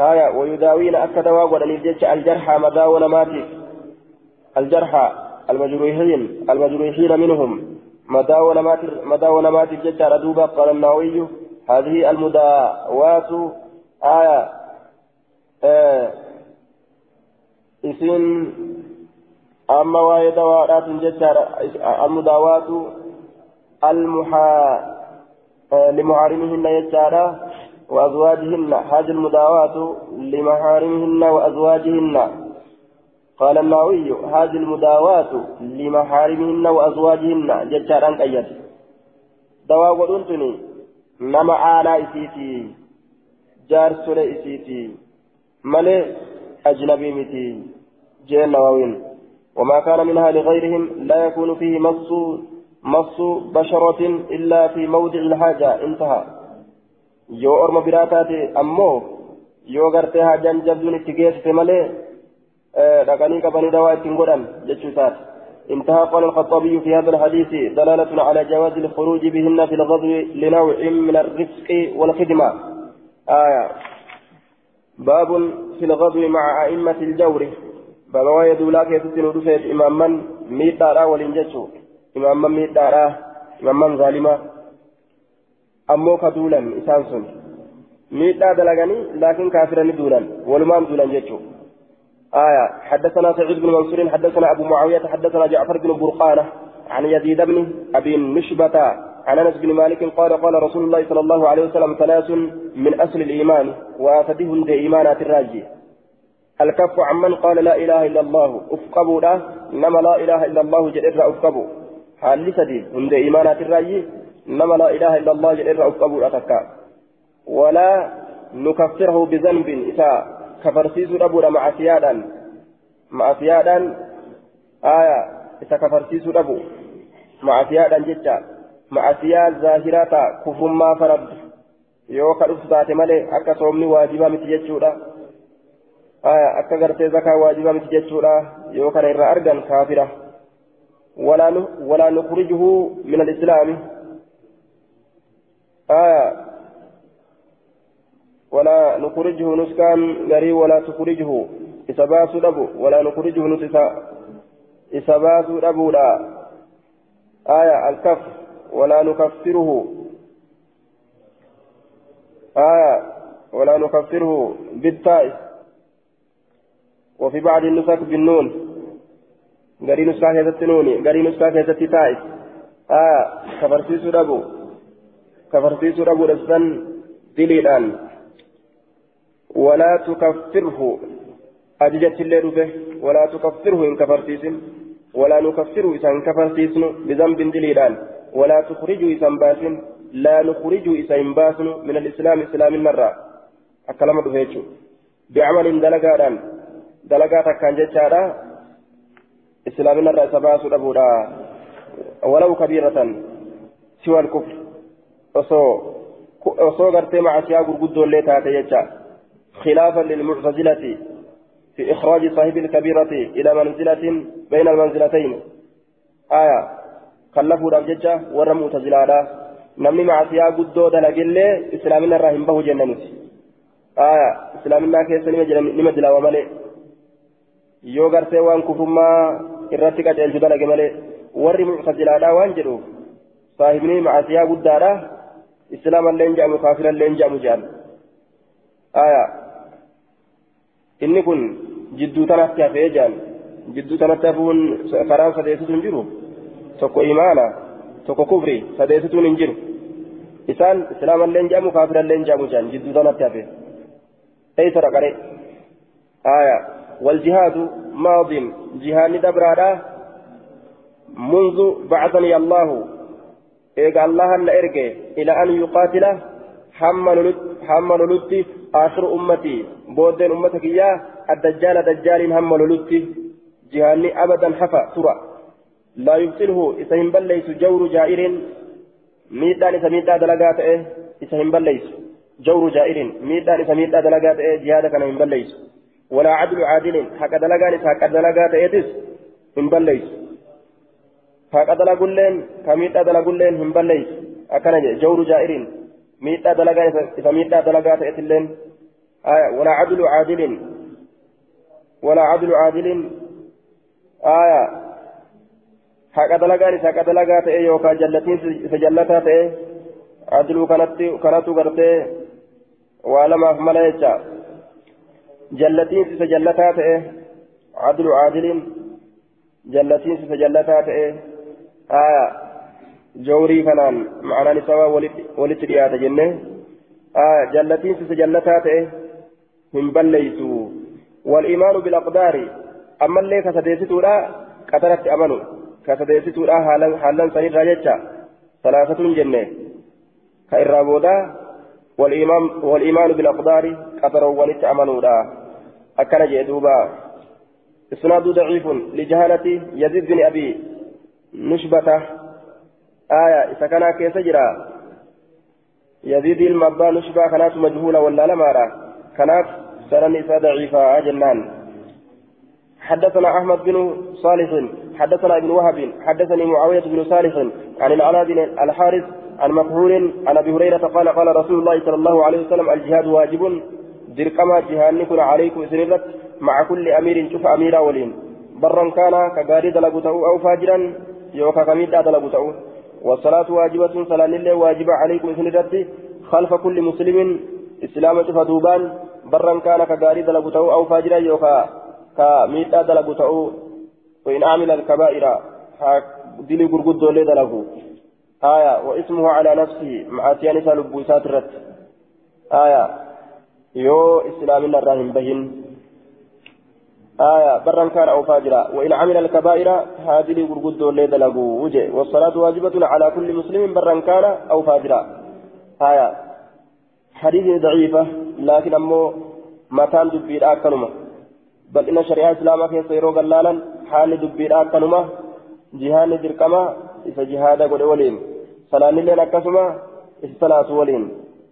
آية ويداوين أكدوا ولن الججة الجرحى مداو نماتي الجرحى المجروحين المجروحين منهم. مداو نماتي مداو نماتي الججة ردوبة قال النووي. هذه المداوات آية آه اسم أما واي دوارات ججار المداوات المحا لمحارمهن يجارا وأزواجهن هذه المداوات لمحارمهن وأزواجهن. قال النووي هذه المداوات لمحارمهن وأزواجهن. ججارا قيد. دواء ودنتني نما آلا إسيتي. جار سورة إسيتي. ملي أجنبي متي جين نووين. وما كان منها لغيرهم لا يكون فيه مص مص بشرة إلا في موضع الحاجة. انتهى. يو أرم براتات أمو يو غرتي حاجة جبدون اتقيت في ملي لقني كبني دواء تنقرن جتشوتات انتهى قال الخطابي في هذا الحديث دلالة على جواز الخروج بهن في الغزو لنوع من الرفق والخدمة آية باب في الغزو مع أئمة الجور بابا واي دولا كيست ندفت إماما ميتارا ولنجتشو إماما ميتارا إماما ظالما أمو كدولا إسانسون ميتا دلغني لكن كافرا دولا ولمان دولا جتشو آية حدثنا سعيد بن منصور حدثنا أبو معاوية حدثنا جعفر بن برقانة عن يزيد بن أبي نشبة عن أنس بن مالك قال قال رسول الله صلى الله عليه وسلم ثلاث من أصل الإيمان وأفدهم إيمانات الراجي الكف عمن قال لا إله إلا الله أفقبوا له إنما لا إله إلا الله جئر أفقبوا حال سدي عند إيمانات الرأي إنما لا إله إلا الله جئر أفقبوا أتكا ولا نكفره بذنب إذا كفرسيس أبونا مع سيادا مع سيادا آية إذا كفرسيس أبو مع سيادا جدا مع سياد ظاهراتا كفر ما فرد يوكا أفتات مالي أكا صومني واجبا متججودا آية أكا غرتي زكاة واجبة متججورا يوكان إرى أرغن كافرة ولا ولا نخرجه من الإسلام آية. ولا نخرجه نسكان غري ولا تخرجه. إسباس دبو. ولا نخرجه نسكا إسباس دبو لا. آية. الكف. ولا نكفره. آية. ولا نكفره. بالتائس وفي بعض النسخ بالنون. غري نسخة كيست نوني غري نسخة كيست تائس آه كفرسيس ربو كفرسيس ربو رسن دليلان. ولا تكفره. أججت الليل به ولا تكفره إن كفرسيس ولا نكفره إذا كفرسيس بذنب دليلان. ولا تخرجه إذا باسن لا نخرجه إذا باسن من الإسلام إسلام النرى أكلمة بهيتشو بعمل دلقاران takkaan jechaadha islaamina irraa isa baasuu dhabuudha ولو كبيرة. سوى الكفر. Osoo gartee macasiyaa gurguddoo illee taate jecha خلافا للمعتزلة في إخراج صاحب الكبيرة إلى منزلة بين المنزلتين آية خلفوا الأبجدة ورى معتزلة نمني معصية قدو دلقلي إسلامنا الرحيم به جننت آية إسلامنا كيس نما دلا ومالي yoo gartee waan kufummaa irratti qaceelchu dalage malee warri muctazilaadhaa waan jedhu saahibni macasiyaa guddaadha jedhamu kaafirallee hin jedhamu jedhan aya inni kun jidduu tanatti hafee jedhan jidduu tanatti hafuun karaan sadeessitu hin jiru tokko imaana tokko kufri sadeessituun hin jiru isaan islaamallee hin jedhamu kaafirallee hin jedhamu jedhan jidduu tanatti hafee eeysa raqare aya والجهاد ماض جهاد دبرادا منذ بعثني الله إيقا الله أن إرقي إلى أن يقاتل حمل لتي آخر أمتي بودين أمتك إياه الدجال دجال حمل لتي جهاني أبدا حفا ترى لا يبطله إسهم بليس جور جائر ميدان إسا ميدا دلقات إيه إسهم بليس جور جائر ميدان إسا ميدا دلقات إيه جهادك أنا بليس ولا عدل عادل حق دلقان إسا حق دلقات إيه إن بليس haqa dalagulleen ka miidhaa dalagulleen hin balleeysu akkana jedhe jawru jaa'iriin miidhaa dalagaa isa miidhaa dalagaa ta'etilleen walaa cadlu caadiliin walaa cadlu caadiliin aya haqa dalagaan isa haqa dalagaa ta'e yookaan jallatiin isa jallataa ta'e cadluu kanatu gartee waa lamaaf mala jecha jallatiin isa jallataa ta'e cadlu caadiliin jallatiin isa jallataa ta'e آية جوري كنان معنى نسوا ولت رياضة جنة. آية جلتين سجلتات من بليسو. والإيمان بالأقدار. أما اللي كسديستو لا قدرت أمنوا كسديستو لا حالا حالا سنين راجتشا ثلاثة جنة. كإرابودا والإيمان والإيمان بالأقدار قدر ولت أمنوا لا أكن جدوبا إسناد ضعيف لجهالة يزيد بن أبي نشبة آية إذا كان كيس جرا يزيد المبا نشبة كانت مجهولة ولا لمارا كانت سنن ضعيفة جنان حدثنا أحمد بن صالح حدثنا ابن وهب حدثني معاوية بن صالح عن العلاء بن الحارث عن مكحول عن أبي هريرة قال قال رسول الله صلى الله عليه وسلم الجهاد واجب دركما جهانكم عليكم سنرت مع كل أمير شوف أميرا ولين برا كان كغاري دلقته أو فاجرا يوكا كميدا دلقته والصلاة واجبة صلاة لله واجبة عليكم سنرت خلف كل مسلم إسلام شوف دوبان. برا كان كغاري دلقته أو فاجرا يوكا كميدا دلقته وإن عمل الكبائر دلي غرغد لي دلقوا آية وإسمه على نفسه مع سيانة لبو ساترت آية يو إسلامنا الراهن بهن. آية برا كان أو فاجرا وإن عمل الكبائر هذه غرغد لي دلقوا وجه. والصلاة واجبة على كل مسلم برا كان أو فاجرا آية. حديث ضعيفة لكن أمو متان دبير آكنما. بل إن شريعة الإسلام في سيرو قلالا حال دبير آكنما جهان دركما إذا جهاد قد ولين صلاة لله أكسما إذا صلاة ولين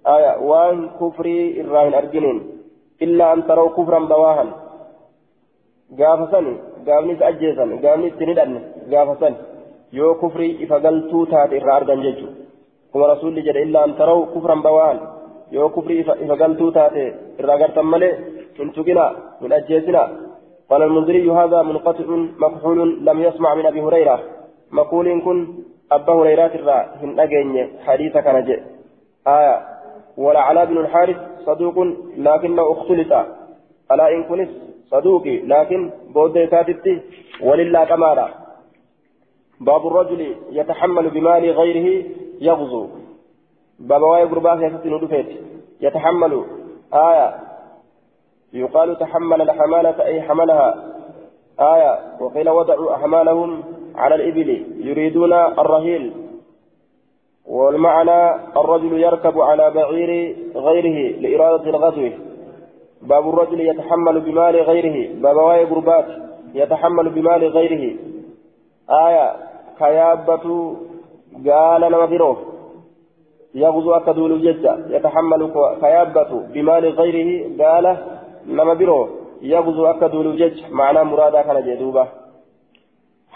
آية. وان كفري الراهن أرجنين. إلا أن تروا كفرا بواها gaafasan yoo kufrii ifa galtuu taate irraa argan jechuudha kuma rasuulli jedhe illaa an taraw kufran bawaan yoo kufrii ifa galtuu taate irraa agartan malee hin tuqina hin ajjeesina قال المنذري هذا منقطع مكحول لم يسمع من ابي هريره مقول كن ابا هريره الرا هن حديث كان جاء آية ولا علاء بن الحارث صدوق لكنه اختلط ألا إن كنت صدوقي لكن بود ساتتي ولله كمالا باب الرجل يتحمل بمال غيره يغزو باب واي قربان يا يتحمل آية يقال تحمل الحمالة أي حملها آية وقيل وضعوا أحمالهم على الإبل يريدون الرهيل والمعنى الرجل يركب على بعير غيره لإرادة الغزو باب الرجل يتحمل بمال غيره. باب واي قربات يتحمل بمال غيره. آية كيابة قال برو يغزو أكدول ججة يتحمل كيابة بمال غيره قال برو يغزو أكدول جج معنى مرادا كان جدوبة.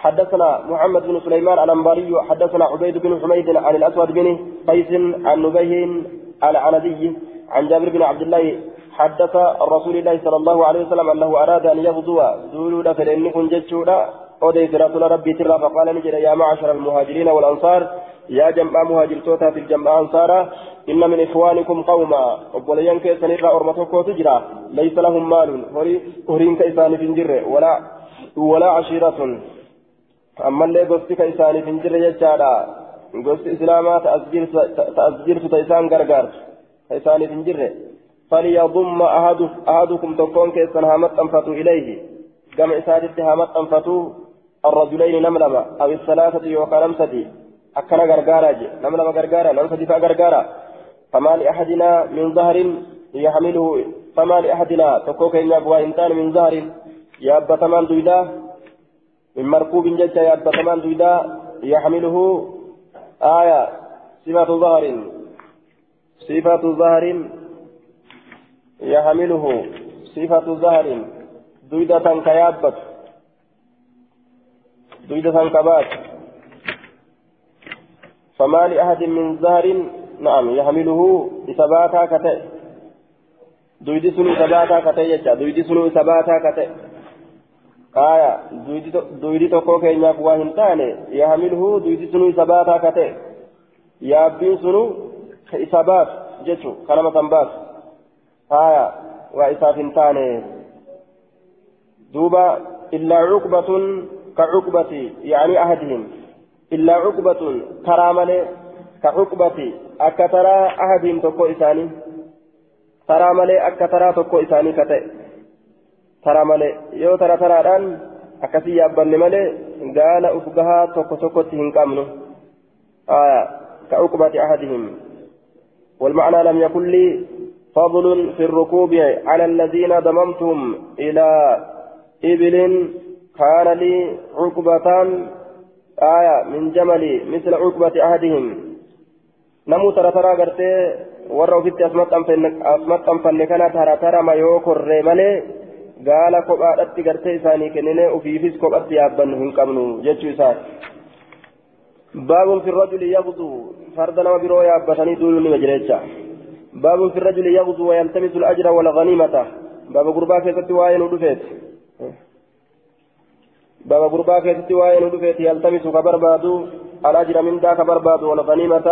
حدثنا محمد بن سليمان الأنباري حدثنا عبيد بن حميد عن الأسود بن قيس عن نبيه العندي عن جابر بن عبد الله حدث رسول الله صلى الله عليه وسلم أنه أراد أن يغزو زولودا فلإنكم جتشودا. أوديت رسول ربي ترى فقال نجد يا معشر المهاجرين والأنصار يا جمع مهاجر توتا في الجمع أنصارا إن من إخوانكم قوما. وبليان كيسن إرى أرمتكو تجرى. ليس لهم مال. هرين كيسان في الجر ولا ولا عشيرة. أما اللي قصتك كيسان في الجر يجارا قصت إسلاما تأسجرت تيسان غرغر كيسان في الجر فليضم أحد أحدكم تكون كيسن هامت أنفتوا إليه. كما إسادت هامت أنفتوا الرجلين نملما أو الثلاثة وكلمسة أكنا غرغارا نملما غرغارا نمسة فا غرغارا. فما لأحدنا من ظهر يحمله فما لأحدنا تكون كينا بوائنتان من ظهر يا أبا تمان دويدا. من مركوب جدا يا أبا تمان دويدا. يحمله آية صفة ظهر صفة ظهر يحمله صفة ظهر دويدة كيابت دويدة كبات. فما لأحد من ظهر نعم يحمله إثباتا كتئ. دويدي سنو إثباتا كتئ يجا دويدي سنو إثباتا كتئ. آية دويدي تقو كينياف واهن تاني يحمله دويدي سنو إثباتا كتئ يابين سنو إثبات جتشو كلمة تنبات آية وإساف تاني. دوبا إلا عقبة كعقبة يعني أحدهم. إلا عقبة ترى ملي كعقبة أكترى أحدهم تكو إساني. ترى ملي أكترى تكو إساني كتئ. ترى ملي يو ترى ترى الآن أكسي يابن ملي قال أفقها تكو تكو تهنكامنو. آية كعقبة أحدهم. والمعنى لم يكن لي فضل في الركوب على الذين ضممتهم إلى إبل كان لي عقبتان آية من جملي مثل عقبة أحدهم نمو ترى ترى قرتي anfanne kana tara tarama yoo korree malee gaala kophaadhatti gartee isaanii kennine ofiifis kophatti yaabbannu hin qabnu jechuu isaati baabun fi rajuli yabdu farda nama biroo yaabbatanii duuluu nima jireecha fi rajuli yabdu wayaltamisu alajra walganiimata baaba gurbaa keessatti waa'ee nu dhufeet بابا غربا كيستي واين ودفيت يلتمس كبربادو الأجر من دا كبربادو والغنيمة.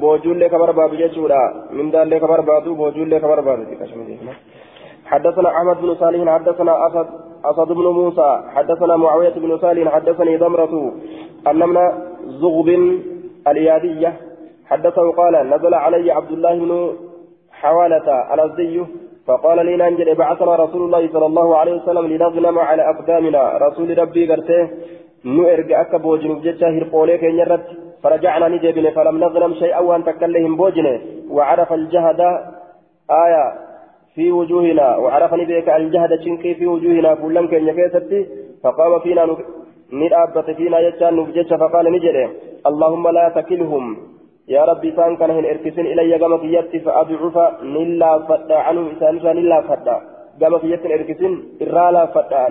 بوجول لك كبربادو جيشودا من دا لك كبربادو بوجول لك كبربادو حدثنا أحمد بن صالح حدثنا أسد أسد بن موسى حدثنا معاوية بن صالح حدثني ضمرة أن من زغب الإيادية حدثه قال نزل علي عبد الله بن حوالة الأزدي فقال لي ننجل بعثنا رسول الله صلى الله عليه وسلم لنغنم على أقدامنا. رسول ربي قرته نؤرق أكا بوجن جتا هرقوليك ينرت فرجعنا نجيبنا فلم نغنم شيئا وأن تكلهم بوجنه. وعرف الجهد آية في وجوهنا وعرفني بك الجهد شنكي في وجوهنا كلهم كن يكيستي فقام فينا ندابت فينا يجان نفجت فقال نجري اللهم لا تكلهم. يا ربي سان كان هن اركسن إلي كما كيت فاضعف نلا فدا عنه إنسان نلا فدا. كما كيت اركسن ارالا فدا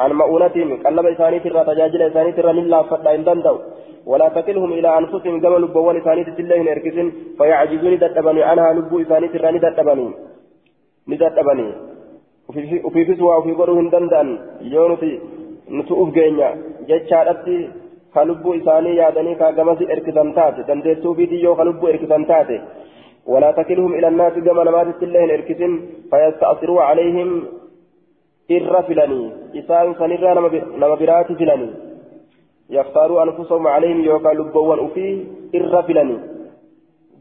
عن مؤونتهم قلب إساني ترى تجاجل إساني ترى نلا فدا إن دندوا ولا تكلهم إلى أنفسهم كما لبوان إساني تسلهم اركسن فيعجزون دتبني عنها لبو إساني ترى ندتبني ندتبني وفي فسوى وفي قرهم دندان يونتي نتؤف جينيا. جتشارتي yaadanii kaa gamasi erkisan taate. Dandeettuu biidiyyoo ka lubbuu erkisan taate. ولا تكلهم إلى الناس كما نمات الله إركسن فيستأثروا عليهم إر فلاني إسان سنرى نما برات فلاني يختاروا أنفسهم عليهم يوكا لبوا أفي إر فلاني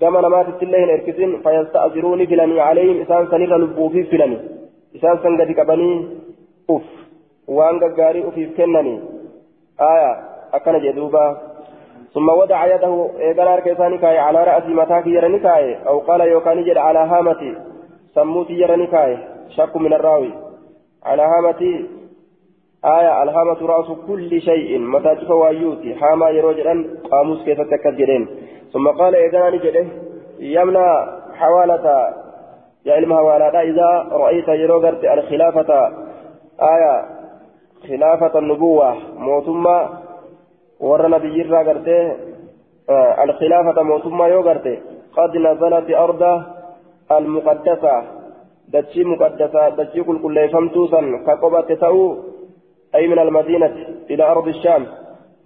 كما نمات الله إركسن فيستأثرون فلاني عليهم إسان سنرى لبوا في فلاني إسان سنجد كبني أف وأنك غاري أفي كنني آية jedhe duuba. ثم وضع يده إيقنا أركيساني كاي على رأس متاك يرني أو قال يوكاني جد على هامتي سموتي يرني كاي شك من الراوي على هامتي آية الهامة رأس كل شيء متى تشوف وايوتي حاما يروجرا قاموس كيف تكذرين ثم قال إذا نجده يمنع حوالة يا علم حوالة إذا رأيت يروغرت الخلافة آية خلافة النبوة موتما ور نبي غرته آه الخلافة موتما يوغرته قد نزلت أرضه المقدسة دتشي مقدسة دتشي كل كل فمتوسا كقبة تأو أي من المدينة إلى أرض الشام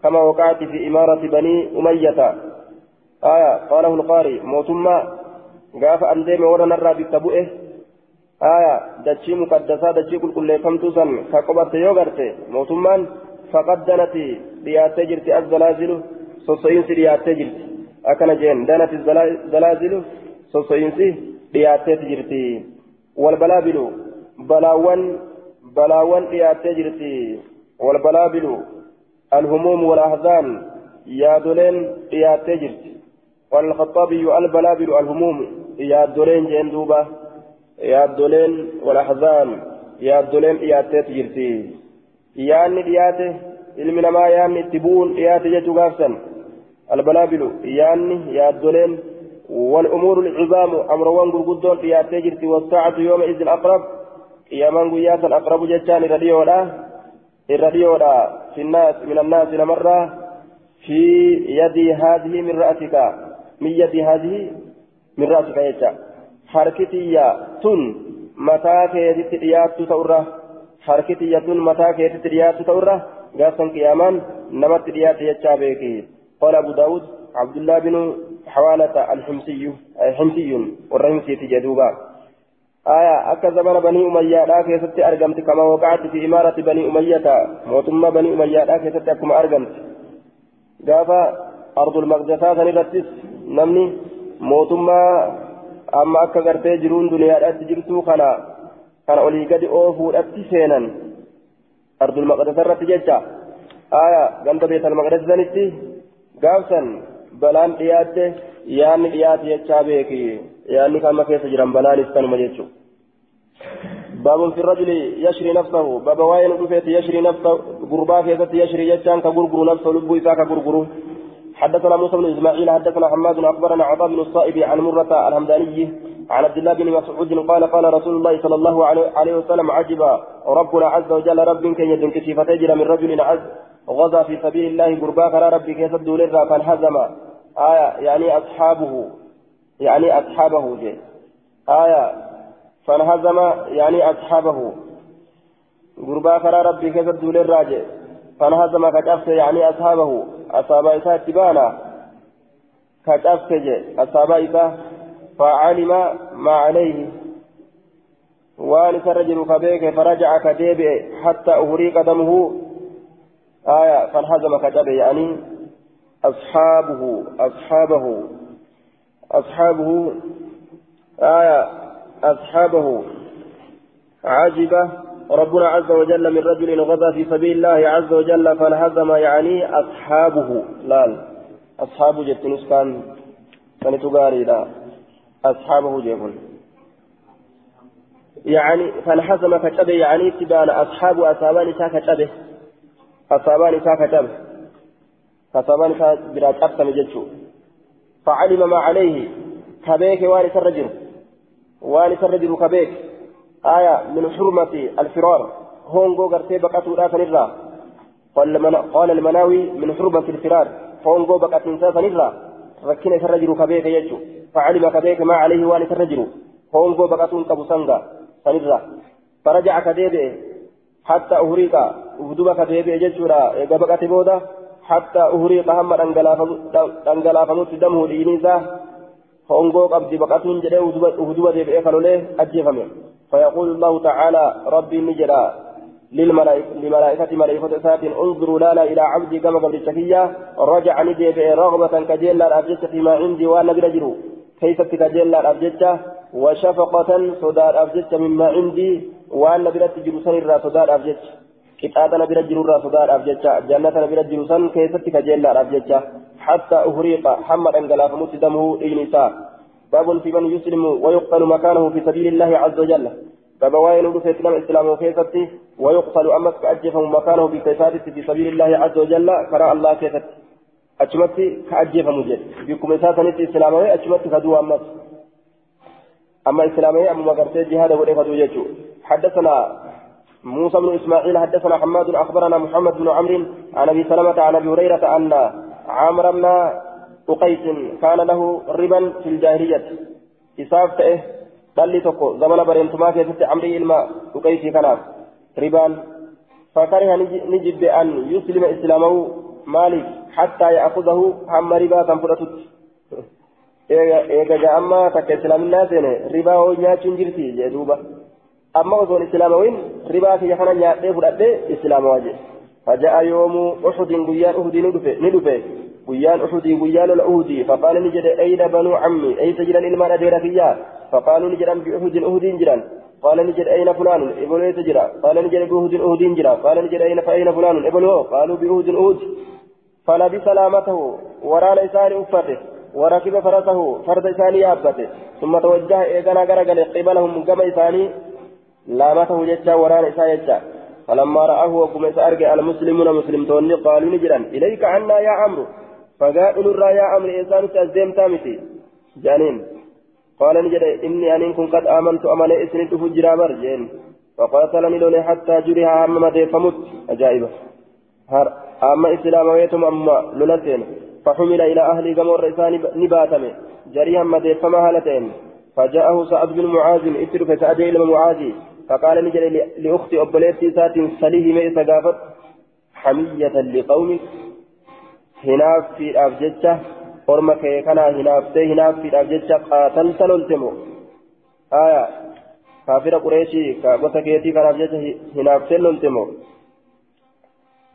كما وقعت في إمارة بني أمية آية قاله القاري موتما قاف أن ديم ورنا الرابي تبؤه آية دتشي مقدسة دتشي كل كل فمتوسا كقبة يوغرت موتمان فقد دنت دياتي جرت الزلازل سوسينسي دياتي جرت أكن جين دنت الزلازل سوسينسي دياتي جرت والبلابل بلاوان بلاوان دياتي جرت والبلابل الهموم والأحزان يادولين دياتي جرت والخطابي البلابل الهموم يادولين جين دوبا. يادولين والأحزان يادولين دياتي جرتي yaanni dhiyaate ilmi namaa yaanni itti bu'uun dhiyaate jechuu gaafsan. Albalaabilu yaanni yaaddoleen والأمور العظام أمروان غرغدون دياتي جرتي والساعة يومئذ الأقرب قياما قياسا أقرب جتان الراديولا الراديولا في الناس من الناس لمرة في يد هذه من رأسك من يد هذه من رأسك يجا حركتي تن متى كيدت تورة يا تن متى كيدت ديات تورة قاسا قياما نمت ديات يجا بيكي قال أبو داود عبد الله بن حوالة الحمصي حمصي والرمسي تجدوبا آية أكا زمن بني أمية لا كيست أرقمت كما وقعت في إمارة بني أمية موتما بني أمية لا كيست أكما أرقمت قافا أرض المقدسات نرتس نمني موتما أما أكا قرتي جرون دنيا أتجرتو خنا كان أولي قد أوفو أتسينا أرض المقدسات رتججا آية قند بيت المقدس ذنتي قافسا balaan dhiyaatte yaanni dhiyaate jechaa beeki. Yaanni kama keessa jiran balaan istanuma jechu. باب في الرجل يشري نفسه باب واين رفيت يشري نفسه قربا كيست يشري يجان كغرغر نفسه لبو إساك غرغر حدثنا موسى بن اسماعيل حدثنا حماد اخبرنا عطاء بن الصائب عن مرة الهمداني عن عبد الله بن مسعود قال قال رسول الله صلى الله عليه وسلم عجب ربنا عز وجل رب كي يدنك فتجر من رجل عز غزا في سبيل الله قربا كرا ربي كيف الدولر فانهزم. آية يعني أصحابه يعني أصحابه جي. آية فانهزم يعني أصحابه. قربا كرا ربي كيف الدولر راجع فانهزم كتفت يعني أصحابه. أصحاب إساء تبانا كتفت جي. أصحاب إساء فعلم ما عليه. وان الرجل فبيك فرجع كديبه حتى أهريق دمه. آية فانهزم كتبه يعني أصحابه أصحابه أصحابه. آية أصحابه. عجب ربنا عز وجل من رجل غزا في سبيل الله عز وجل فانهزم يعني أصحابه. لا أصحاب جت كان كان تقاري لا أصحابه جيبون يعني فانهزم كتبه يعني تبان أصحاب أصابان سا كتبه. أصابان سا كتبه. فصابان سا برا جتشو فعلم ما عليه. كبيك وارث الرجل وارث الرجل كبيك. آية من حرمة الفرار. هونغو غرتي بقاتو لا فنرا قال المناوي من حرمة الفرار. هونغو بقاتو لا فنرا ركنا الرجل كبيك يجو فعلم كبيك ما عليه وارث الرجل هونغو بقاتو كبو سنغا فنرا فرجع كديبه حتى أهريك ودوبك كديبه جتشورا إذا بقاتي بودا حتى أهريق هم دنقلافمت دمه دينيسا هونغو قبضي بقاتون جدي وهدوبة ديبئي خلوله أجيفمه فيقول الله تعالى ربي نجرا للملائكة ملائكة سات انظروا لالا إلى عبدي كما قبل الشكية رجع ندي رغبة كجيلا الأبجدة فيما عندي وأنا برجل كيف كجيلا الأبجدة وشفقة صدار الأبجدة مما عندي وأنا برجل سنرى صدار qixaaxana bira jirurraa sodaadhaaf jecha jannatana bira jiru san keessatti kajeellaadhaaf jecha hatta uhriiqa hamma dhangalaafamutti damuhu dhiigni isaa باب في من يسلم ويقتل مكانه في سبيل الله عز وجل. وين ودف إسلام إسلام وكيستي ويقتل أمس كأجفهم مكانه بكيساتي في سبيل الله عز وجل كرى الله كيستي أجمتي كأجفهم جد بكم إساتني إسلامي أجمتي كدو أمس أما إسلامي أما مقرتي جهاد ولي كدو يجو حدثنا موسى بن إسماعيل حدثنا حماد أخبرنا محمد بن عمرو عن أبي سلمة عن أبي هريرة أن عامر بن أقيس كان له ربا في الجاهلية إساف تأه دلي تكو زمن برينتما في ست عمري الماء أقيسي كناف ربان فكره نجد بأن يسلم إسلامه مالك حتى يأخذه هم ربا تنفرتت eega ja'amma takka islaaminaa seene ribaa hoo nyaachuun jirti jee duuba amma osoon islaamawin ribaa kiyya kana nyaadhee fudhadhee islaamawaa jee faja'a yoomuu uxudin guyyaan uhudii ni dhufe guyyaan uhudii guyyaa lola uhudii faqaala ni jedhe ayna banuu cammi eeysa jiran ilmaan adeera kiyyaa faqaaluu ni jedhan biuhudin uhudiin jiran قال نجد أين فلان؟ إبلو يتجرى قال نجد بأهد أهد جرى قال نجد أين فأين فلان؟ إبلو قالوا بأهد أهد فلبس سلامته وراء لسان أفته وركب فرسه فرد إساني يابته. ثم توجه إيقنا قرقل قبلهم قم إساني لامته جتا وراء إسان جتا فلما رآه وقم إسأرق المسلمون مسلمتون قالوا نجرا إليك عنا يا عمرو. فقالوا نرى يا عمرو إنسان تأزيم تامتي جانين. قال نجد إني أن كن قد آمنت أمني إسنت فجرا برجين فقاتلني لوني حتى جريها أما مدي فمت. أجائبة. أما إسلام ويتم أما لولتين. فحمل إلى أهل قمر رسان نباتم جريها مدي فما هلتين. فجاءه سعد بن معاذ إترك سعد إلى معاذ. فقال نجد لأختي أبليتي سات سليه ميس قافت حمية لقومك. في أبجدته orma kee kana hinaaftee hinaaffiidhaaf jecha qaatalta loltemo aya kaafira qureeshii ka gosa keetii kanaaf jecha hinaaftee loltemo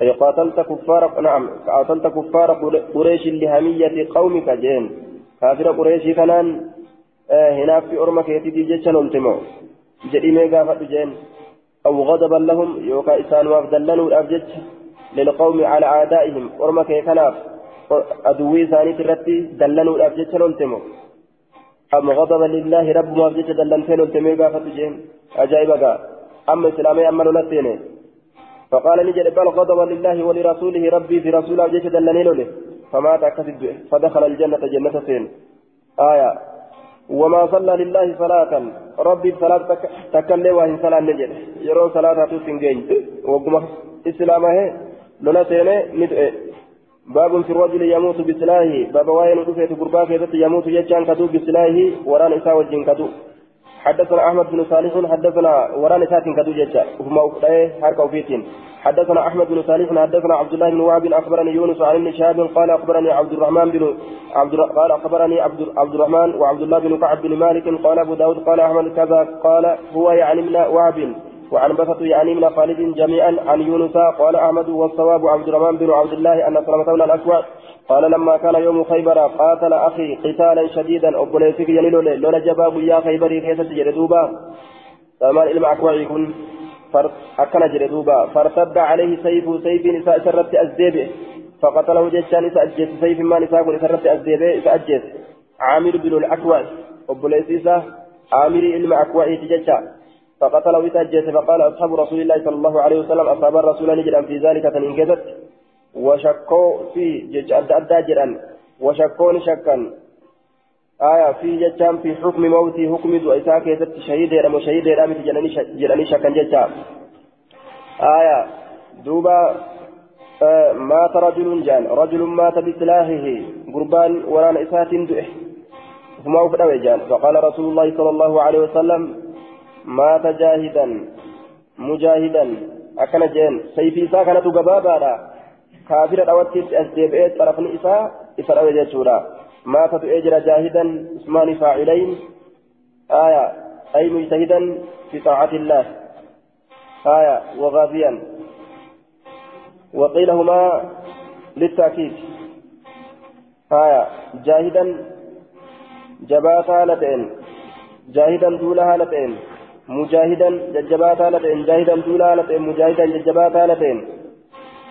أي قاتلت كفار نعم قاتلت كفار قريش لهمية قومك جين كافر قريش كانان آه هنا في أرمى كيتي دي جيتشا لولتمو جدي ميغا جين أو غضبا لهم يوكا إسان وافدلنوا الأبجج للقوم على أعدائهم أرمى كي كناف أدوي ثاني ترتي دلنوا لولتمو أم غضبا لله رب ما أبجج دلن فين لولتمو غافة جين أجايبا أما إسلامي أما لولتيني فقال نجد بل غضبا لله ولرسوله ربي في رسول أبجج دلني له فمات أكسب فدخل الجنة جنة فين آية. وما صلى لله صلاة. ربي صلاة تكلم وهي صلاة نجد. يرو صلاة تسنجين وقم إسلامه. لولا سينه ندعي باب في الرجل يموت بسلاحه باب واين دفيت قرباه يموت يجان كدو بسلاحه وران إساء وجين كدو حدثنا احمد بن صالح حدثنا وران ساكن كدو جتا وما حركه وفيتين حدثنا احمد بن صالح حدثنا عبد الله بن وهب اخبرني يونس عن ابن قال اخبرني عبد الرحمن بن عبد قال اخبرني عبد عبد الرحمن وعبد الله بن كعب بن مالك قال ابو داود قال احمد كذا قال هو يعني من وهب وعن بسط يعني من خالد جميعا عن يونس قال أحمد والصواب عبد الرحمن بن عبد الله أن سلمة بن الأسود قال لما كان يوم خيبر قاتل أخي قتالا شديدا ابوليسك يليلو لولا جباب يا خيبري كيف تجري دوبا سلمان المع كوعي كن أكن جري فارتد عليه سيف سيف نساء سرت أزديبه. فقتله جيشان نساء أجيت سيف ما نساء سرت أزديبه. أجيت عامر بن الأكوع ابوليسيسا عامر المع كوعي تجيشا فقتله إساجيت فقال أصحاب رسول الله صلى الله عليه وسلم أصحاب الرسول نجد في ذلك تنجزت وشكوا في جج أدى أدى جرا وشكون شكا آية في جتام في حكم موتي حكم دعيسا كيست شهيد يرم شهيد يرم جراني شكا جتا آية دوبا آه مات رجل جان. رجل مات بسلاحه. قربان وران إسات دعه ثم أفدوا جان. فقال رسول الله صلى الله عليه وسلم مات جاهدا مجاهدا أكن جين سيفي ساكنة قبابا كافر أوتيت أسديبئت طرف إساء إساء وجهتورا ماتت أجر جاهدا اسمان فاعلين. آية أي مجتهدا في طاعة الله. آية وغازيا. وقيل هما للتأكيد. آية جاهدا جباتا لتين جاهدا دولها لتين مجاهدا ججباتا لتين جاهدا دولها لتين مجاهدا ججباتا لتين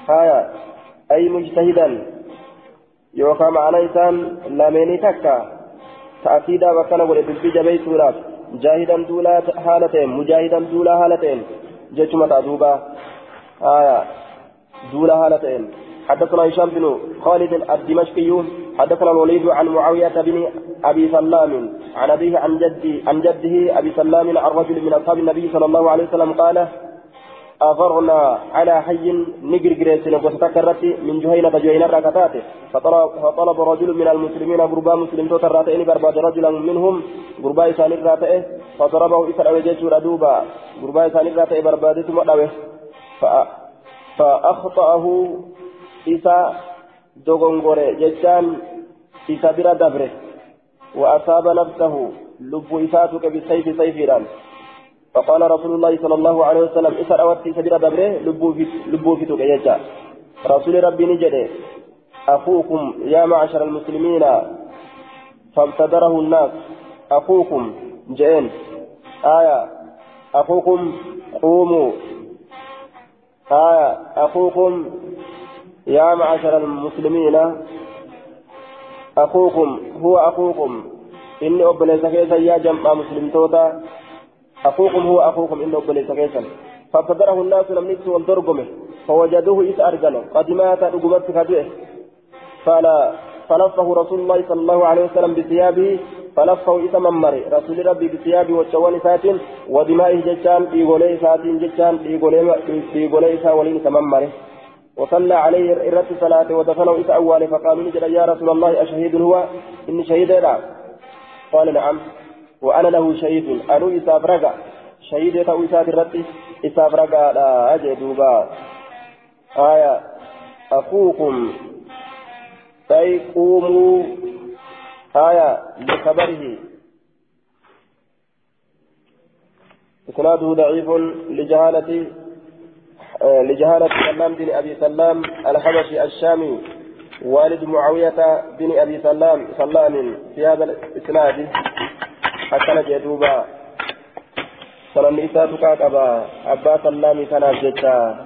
آية أي مجتهدا. يوكا معنى إنسان لاميني تكا. تأكيدا وكان ولدبي جبيتوراف جاهدا دولا حالتين مجاهدا دولا حالتين. جيتشما تعذوبا آية دولا حالتين. حدثنا هشام بن خالد الدمشقي. حدثنا الوليد عن معاوية بن أبي سلام. عن أبيه عن جدي عن جده أبي سلام عن رجل من أصحاب النبي صلى الله عليه وسلم قال أغرنا على حي نجر جريسين وستكرت من جهينة جهينة ركتاته فطلب, فطلب رجل من المسلمين غربا مسلم توتراتين برباد رجلا منهم غربا إسان الراتئه فضربه إسر أوجيش ردوبا غربا إسان الراتئه بربادة مدوه فأخطأه إسا دوغنغوري ججان إسا برا دبره. وأصاب نفسه لب إساتك بالسيف سيفيران فقال رسول الله صلى الله عليه وسلم إسر أوتي سبيل دبره لبو في تقيجا رسول ربي نجده أخوكم يا معشر المسلمين فابتدره الناس. أخوكم جئين. آية أخوكم قوموا. آية أخوكم يا معشر المسلمين أخوكم هو أخوكم إني أبليس كيسا يا جمع مسلم توتا أخوكم هو أخوكم إنه أبليس كيسا فابتدره الناس لم نكسوا والدرقمه فوجدوه إذ أرجله قد مات رقبت كدوه فلا فلفه رسول الله صلى الله عليه وسلم بثيابه فلفه إذا ممري رسول ربي بثيابه والشوان سات ودمائه جتان بيغولي سات جتان بيغولي سا ولين تممري وصلى عليه إرت صلاة ودفنه إذا أول فقالوا نجد يا رسول الله أشهيد هو؟ إني شهيد لا. قال نعم. وأنا له شهيد. أنو إساف رقع شهيد يتأو إساف الرد إساف رقع لا أجد آية. أخوكم. أي قوموا. آية. لخبره إسناده ضعيف لجهالة. لجهالة سلام بن أبي سلام الحبشي الشامي والد معاوية بن أبي سلام سلام في هذا الإسناد. حسن جدوبا. سلام إساتك أبا أبا سلام سنة جدا.